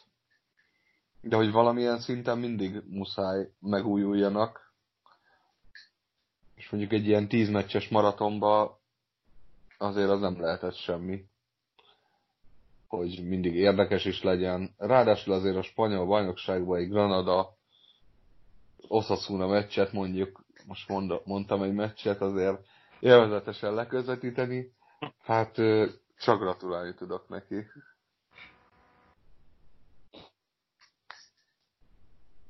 De hogy valamilyen szinten mindig muszáj megújuljanak. És mondjuk egy ilyen tíz meccses maratonba azért az nem lehetett semmi. Hogy mindig érdekes is legyen. Ráadásul azért a spanyol bajnokságban egy Granada Osasuna meccset mondjuk, most mondtam egy meccset, azért élvezetesen leközvetíteni, hát csak gratulálni tudok neki.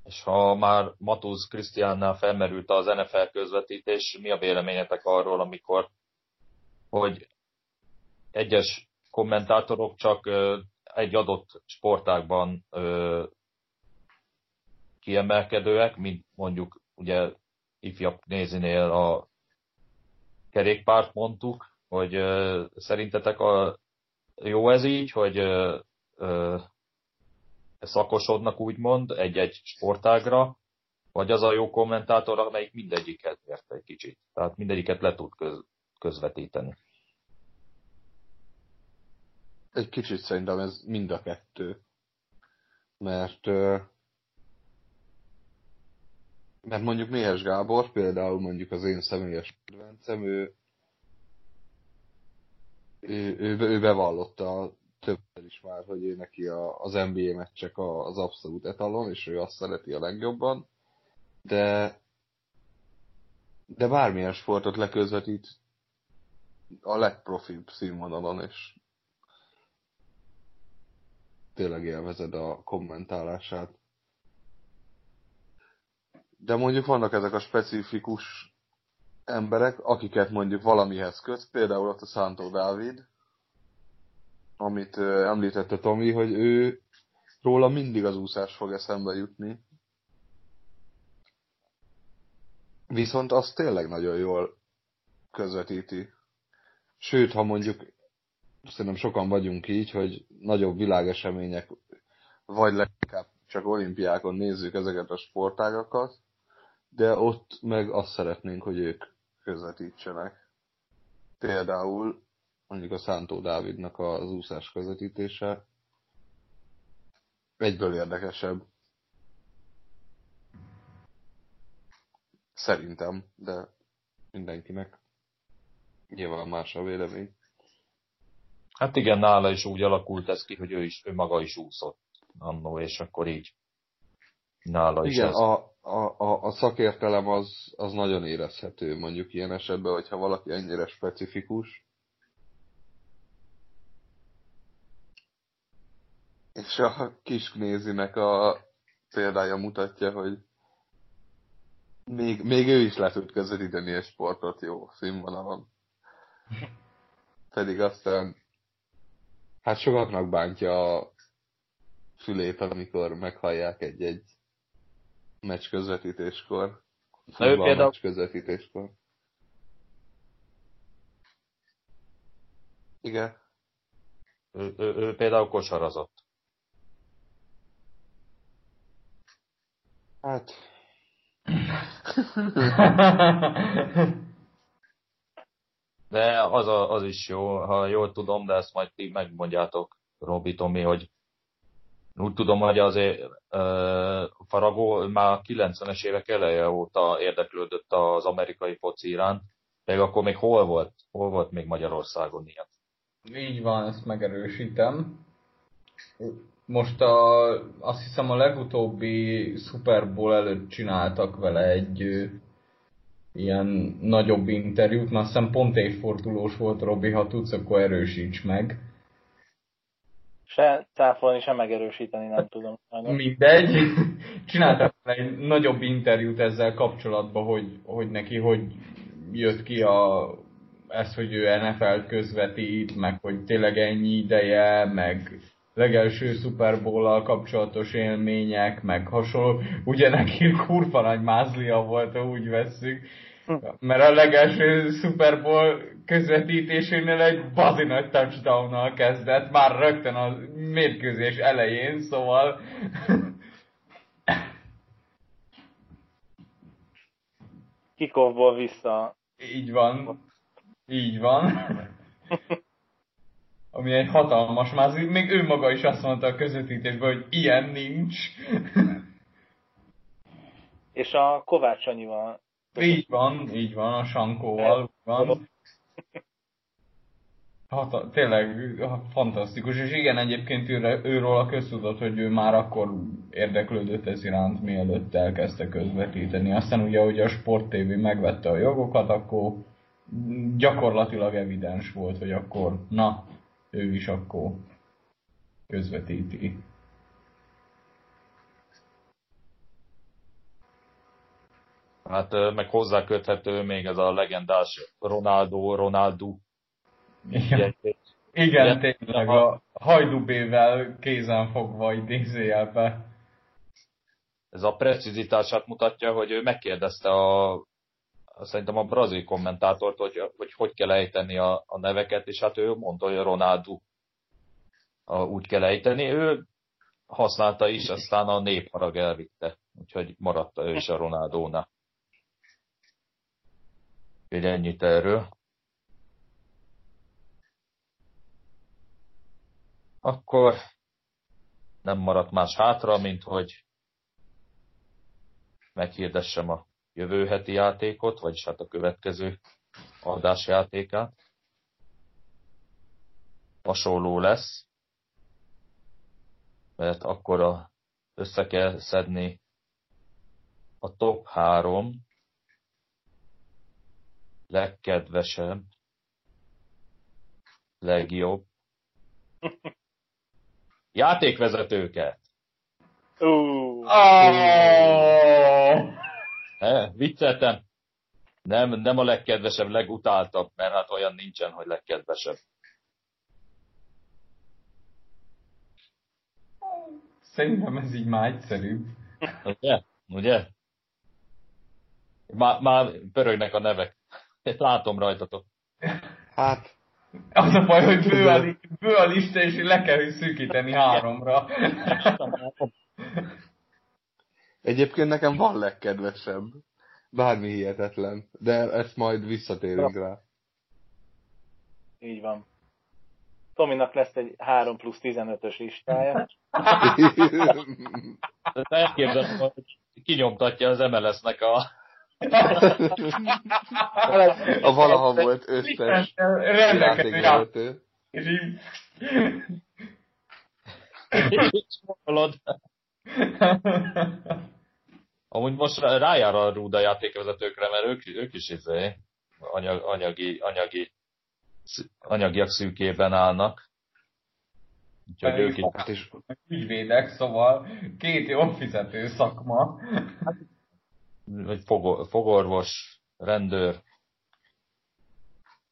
És ha már Matuz Krisztiánnál felmerült az NFL közvetítés, mi a véleményetek arról, amikor hogy egyes kommentátorok csak egy adott sportágban kiemelkedőek, mint mondjuk ugye ifjabb nézinél a kerékpárt mondtuk, hogy szerintetek a, jó ez így, hogy szakosodnak úgymond egy-egy sportágra, vagy az a jó kommentátor, amelyik mindegyiket ért egy kicsit. Tehát mindegyiket le tud köz, közvetíteni. Egy kicsit szerintem ez mind a kettő. Mert mert mondjuk Méhes Gábor, például mondjuk az én személyes kedvencem, ő, ő, ő, ő bevallotta többször is már, hogy ő neki a, az NBA meccsek az abszolút etalon, és ő azt szereti a legjobban, de de bármilyen sportot leközvetít a legprofibb színvonalon, és tényleg élvezed a kommentálását. De mondjuk vannak ezek a specifikus emberek, akiket mondjuk valamihez köt, például ott a Szántó Dávid, amit említette Tomi, hogy ő róla mindig az úszás fog eszembe jutni. Viszont az tényleg nagyon jól közvetíti. Sőt, ha mondjuk, szerintem sokan vagyunk így, hogy nagyobb világesemények, vagy leginkább csak olimpiákon nézzük ezeket a sportágakat, de ott meg azt szeretnénk, hogy ők közvetítsenek. Például mondjuk a Szántó Dávidnak az úszás közvetítése egyből érdekesebb. Szerintem, de mindenkinek nyilván más a vélemény. Hát igen, nála is úgy alakult ez ki, hogy ő is, ő maga is úszott annó, és akkor így nála is Igen, ez. A, a, a, a szakértelem az, az nagyon érezhető mondjuk ilyen esetben, hogyha valaki ennyire specifikus. És a kis nézinek a példája mutatja, hogy még, még ő is le tud közvetíteni egy sportot jó színvonalon. Pedig aztán hát sokaknak bántja a fülét, amikor meghallják egy-egy meccs közvetítéskor. Na ő például... meccs közvetítéskor. Igen. Ő, ő, ő például kosarazott. Hát... De az, a, az is jó, ha jól tudom, de ezt majd ti megmondjátok, Robi Tomi, hogy úgy tudom, hogy azért uh, Faragó már a 90-es évek eleje óta érdeklődött az amerikai foci iránt, de akkor még hol volt? Hol volt még Magyarországon ilyen? Így van, ezt megerősítem. Most a, azt hiszem a legutóbbi Super Bowl előtt csináltak vele egy ilyen nagyobb interjút, mert azt hiszem pont évfordulós volt Robi, ha tudsz, akkor erősíts meg Se cáfolni, se megerősíteni nem tudom. Mindegy. Csináltam egy nagyobb interjút ezzel kapcsolatban, hogy, hogy neki hogy jött ki a, ez, hogy ő NFL közvetít, meg hogy tényleg ennyi ideje, meg legelső Super bowl kapcsolatos élmények, meg hasonló. Ugye neki kurva nagy mázlia volt, ha úgy vesszük. Mert a legelső Super Bowl közvetítésénél egy bazi nagy touchdown kezdett, már rögtön a mérkőzés elején, szóval... Kikoffból vissza. Így van. Így van. Ami egy hatalmas mázi. Még ő maga is azt mondta a közvetítésben, hogy ilyen nincs. És a Kovács Anyival így van, így van, a Sankóval van. Hát, tényleg fantasztikus, és igen, egyébként őre, őről a köztudott, hogy ő már akkor érdeklődött ez iránt, mielőtt elkezdte közvetíteni. Aztán ugye, hogy a Sport TV megvette a jogokat, akkor gyakorlatilag evidens volt, hogy akkor, na, ő is akkor közvetíti. Hát meg hozzáköthető még ez a legendás Ronaldo, Ronaldo. Igen, Igen tényleg a hajdubével kézen fogva idézőjelbe. Ez a precizitását mutatja, hogy ő megkérdezte a, szerintem a brazil kommentátort, hogy hogy, hogy kell ejteni a, a neveket, és hát ő mondta, hogy Ronaldo a, úgy kell ejteni. Ő használta is, aztán a népharag elvitte, úgyhogy maradt ő is a Ronaldónál. Úgyhogy ennyit erről. Akkor nem maradt más hátra, mint hogy meghirdessem a jövő heti játékot, vagyis hát a következő adás játékát. Hasonló lesz, mert akkor a, össze kell szedni a top 3 legkedvesebb, legjobb játékvezetőket. Uh. Oh. Eh, vicceltem. Nem, nem a legkedvesebb, legutáltabb, mert hát olyan nincsen, hogy legkedvesebb. Szerintem ez így már egyszerűbb. Ugye? Ugye? Már, már pörögnek a nevek. Látom rajtatok. Hát... Az a baj, hogy bő a, bő a lista, és le kell szűkíteni háromra. Egyébként nekem van legkedvesebb. Bármi hihetetlen. De ezt majd visszatérünk rá. Így van. Tominak lesz egy 3 plusz 15-ös listája. Elképzelem, hogy kinyomtatja az MLS-nek a a valaha volt összes játékvezető. És így... Amúgy most rájár a Rúda játékvezetőkre, mert ők, ők is izé, anyag, anyagi, anyagi, anyagiak szűkében állnak. Úgyhogy ők is... Ügyvédek, szóval két jó fizető szakma. Hát vagy fogorvos, rendőr,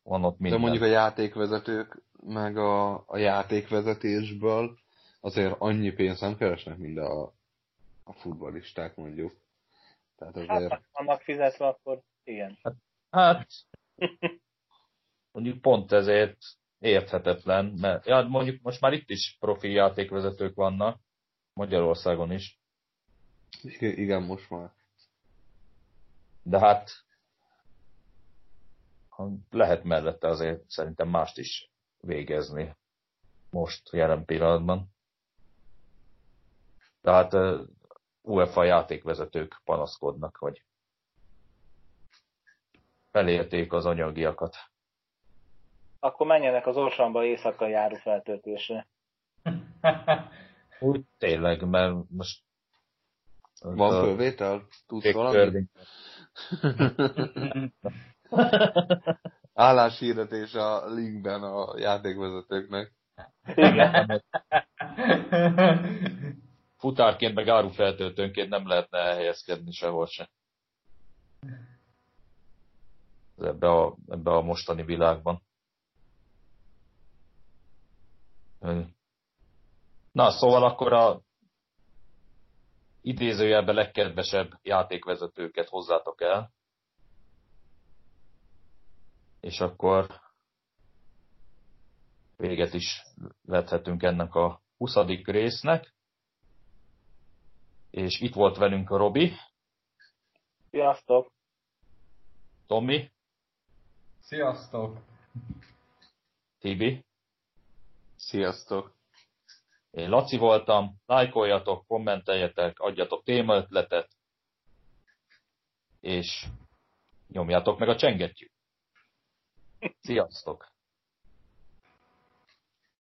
van ott minden. De mondjuk a játékvezetők, meg a, a játékvezetésből azért annyi pénzt nem keresnek, mint a, a futballisták mondjuk. Tehát azért... Hát, annak fizetve, akkor igen. Hát, hát mondjuk pont ezért érthetetlen, mert ja, mondjuk most már itt is profi játékvezetők vannak, Magyarországon is. Igen, most már. De hát lehet mellette azért szerintem mást is végezni most, jelen pillanatban. Tehát UEFA játékvezetők panaszkodnak, hogy felérték az anyagiakat. Akkor menjenek az Orsamba éjszaka járó feltöltésre. Úgy tényleg, mert most... Van fölvétel? Tudsz valamit? Álláshirdetés a linkben a játékvezetőknek. Igen. Futárként meg árufeltöltőnként nem lehetne elhelyezkedni sehol se. Ebbe a, ebbe a mostani világban. Na, szóval akkor a idézőjelben legkedvesebb játékvezetőket hozzátok el. És akkor véget is vethetünk ennek a 20. résznek. És itt volt velünk a Robi. Sziasztok! Tomi. Sziasztok! Tibi. Sziasztok! Én Laci voltam, lájkoljatok, kommenteljetek, adjatok témaötletet, és nyomjátok meg a csengettyűt. Sziasztok!